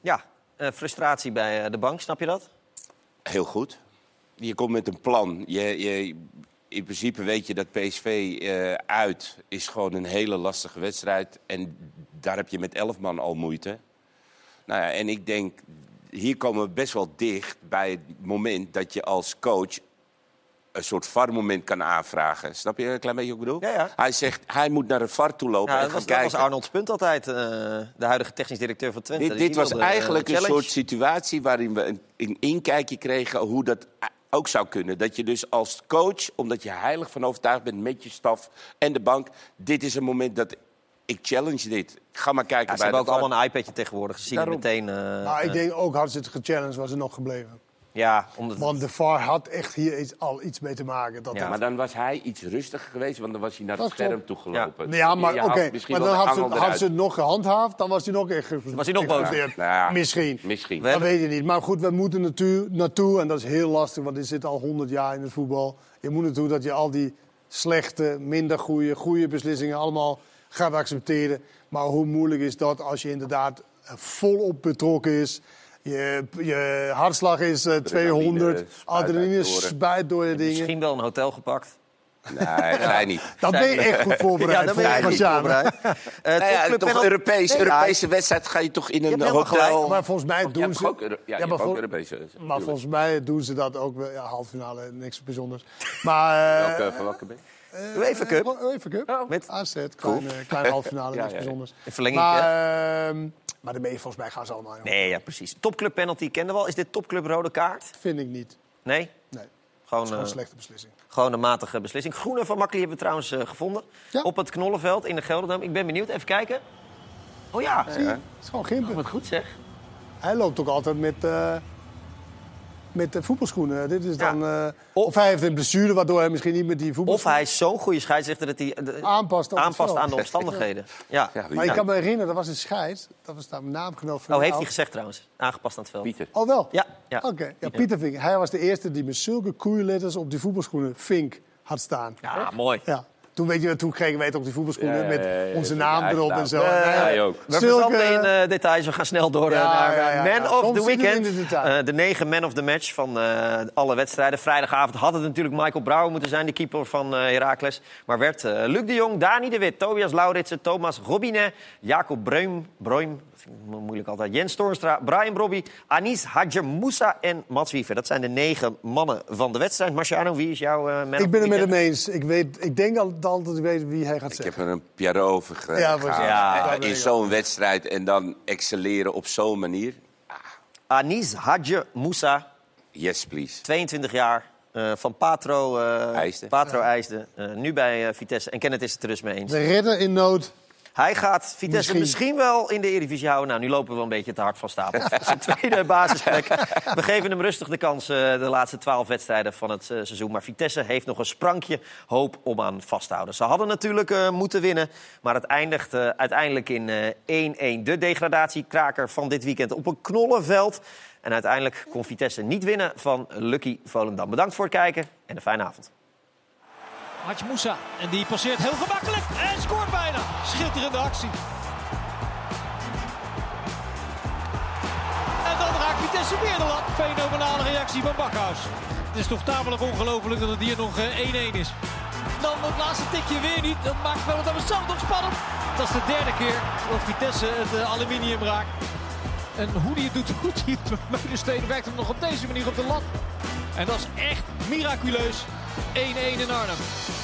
Ja, eh, frustratie bij eh, de bank, snap je dat? Heel goed. Je komt met een plan. Je, je, in principe weet je dat PSV eh, uit is gewoon een hele lastige wedstrijd. En daar heb je met elf man al moeite. Nou ja, en ik denk, hier komen we best wel dicht bij het moment dat je als coach een soort VAR-moment kan aanvragen. Snap je een klein beetje wat ik bedoel? Hij zegt, hij moet naar de VAR toe lopen Ja, en dat, gaan was, dat kijken. was Arnold's punt altijd, eh, de huidige technisch directeur van Twente. Dit, dit was eh, eigenlijk een soort situatie waarin we een, een inkijkje kregen hoe dat ook zou kunnen. Dat je dus als coach, omdat je heilig van overtuigd bent met je staf en de bank, dit is een moment dat ik challenge dit. Ga maar kijken Ja, ze bij hebben ook allemaal een iPadje tegenwoordig. Ze zien het Daarom. meteen. eh, maar ik denk ook, hadden ze het gechallenged, was het nog gebleven. Ja, omdat Want de VAR had echt hier iets, al iets mee te maken. Dat Ja, maar dan was hij iets rustiger geweest, want dan was hij naar het scherm toe gelopen. Ja, maar oké. Maar dan had ze, had ze het nog gehandhaafd, dan was hij nog echt Was hij nog boos? Nou Misschien. Misschien. Dat weet je niet. Maar goed, we moeten naartoe, naartoe, en dat is heel lastig, want dit zit al 100 jaar in het voetbal. Je moet naartoe dat je al die slechte, minder goede, goede beslissingen allemaal gaat accepteren. Maar hoe moeilijk is dat als je inderdaad eh, volop betrokken is? Je, je hartslag is eh, 200, spuit uit adrenaline oren. spuit door je dingen. Misschien wel een hotel gepakt. Nee, zij niet. Dan ben je echt goed voorbereid. Ja, dan ben je echt voorbereid. Eh, Nou ja, toch penalty- Europees, Nee, Europese wedstrijd ga je toch in een hotel... gelijk, Maar volgens mij Of, doen ze... ook ja, vol- Europese Maar natuurlijk. volgens mij doen ze dat ook wel. Ja, halve finale, niks bijzonders. Maar... eh, Welke, van welke ben je? Eh, UEFA Cup. eh, UEFA Cup. Met AZ, Cool. kleine, halve finale, Ja, niks ja, ja. bijzonders. Een verlenging. Maar, ehm, maar daarmee, volgens mij gaan ze allemaal. joh. Nee, ja, precies. Topclub penalty kende wel. Is dit topclub rode kaart? Vind ik niet. Nee? Nee, dat Gewoon, is gewoon eh, een slechte beslissing. gewoon een matige beslissing. Groene van Makkeli hebben we trouwens gevonden. Op het Knollenveld in de Gelderdam. Ik ben benieuwd. Even kijken. Oh ja. Zie je? Het is gewoon gimpen. Wat goed zeg. Hij loopt ook altijd met, eh met de voetbalschoenen. Dit is dan, eh, of hij heeft een blessure, waardoor hij misschien niet met die Of voetbalschoenen... hij is zo'n goede scheidsrechter dat hij eh, aanpast, aan de omstandigheden. Ja. Maar ik kan me herinneren, dat was een scheid. Dat was daar naamgenoot van Oh, heeft hij gezegd trouwens. Aangepast aan het veld. Pieter. Oh, wel? Ja. ja. Oké, ja, Pieter Vink. Hij was de eerste die met zulke koeienletters op die voetbalschoenen Vink had staan. Ja, mooi. Ja. Toen, weet je, toen kregen wij het op die voetbalschoenen Ja, ja, met onze ja, naam ja, erop ja, en zo. ja, ook. We zulke- in eh, details. We gaan snel door eh, naar ja, eh, ja, Man ja. of Soms the Weekend. de. Eh, negen Man of the Match van eh, alle wedstrijden. Vrijdagavond had het natuurlijk Michael Brouwer moeten zijn, de keeper van eh Heracles. Maar werd eh, Luc de Jong, Dani de Wit, Tobias Lauritsen, Thomas Robinet, Jacob Breum, Breum moeilijk altijd, Jens Toornstra, Brian Brobby, Anis Hadjer Moussa en Mats Wiever. Dat zijn de negen mannen van de wedstrijd. Marciano, wie is jouw eh Man of Ik ben het met hem eens. Ik, weet, ik denk al dat ik weet wie hij gaat Ik heb zeggen. er een Pierrot over ge- Ja. Ja, in ik zo'n wedstrijd en dan excelleren op zo'n manier. Anis Hadjer Moussa, Yes, please. 22 jaar. eh, van Patro, eh IJsden. Patro IJsden. Eh, nu bij Vitesse. En Kenneth is het er dus mee eens. De redder in nood. Hij gaat Vitesse misschien. Misschien. wel in de Eredivisie houden. Nou, nu lopen we wel een beetje te hard van stapel. Zijn tweede basisplek. We geven hem rustig de kans eh, de laatste twaalf wedstrijden van het eh, seizoen. Maar Vitesse heeft nog een sprankje hoop om aan vast te houden. Ze hadden natuurlijk eh, moeten winnen. Maar het eindigt uiteindelijk in eh, 1-1. De degradatiekraker van dit weekend op een knollenveld. En uiteindelijk kon Vitesse niet winnen van Lucky Volendam. Bedankt voor het kijken en een fijne avond. Hadj Moussa. En die passeert heel gemakkelijk. En scoort bijna. Schitterende actie. En dan raakt Vitesse weer de lat. Fenomenale reactie van Bakhuis. Het is toch tamelijk ongelooflijk dat het hier nog eh, 1-1 is. Dan het laatste tikje weer niet. Dat maakt wel het zelf nog spannend. Dat is de derde keer dat Vitesse het eh, aluminium raakt. En hoe hij het doet, hoe hij het Meulensteen werkt hem nog op deze manier op de lat. En dat is echt miraculeus. 1-1 in Arnhem.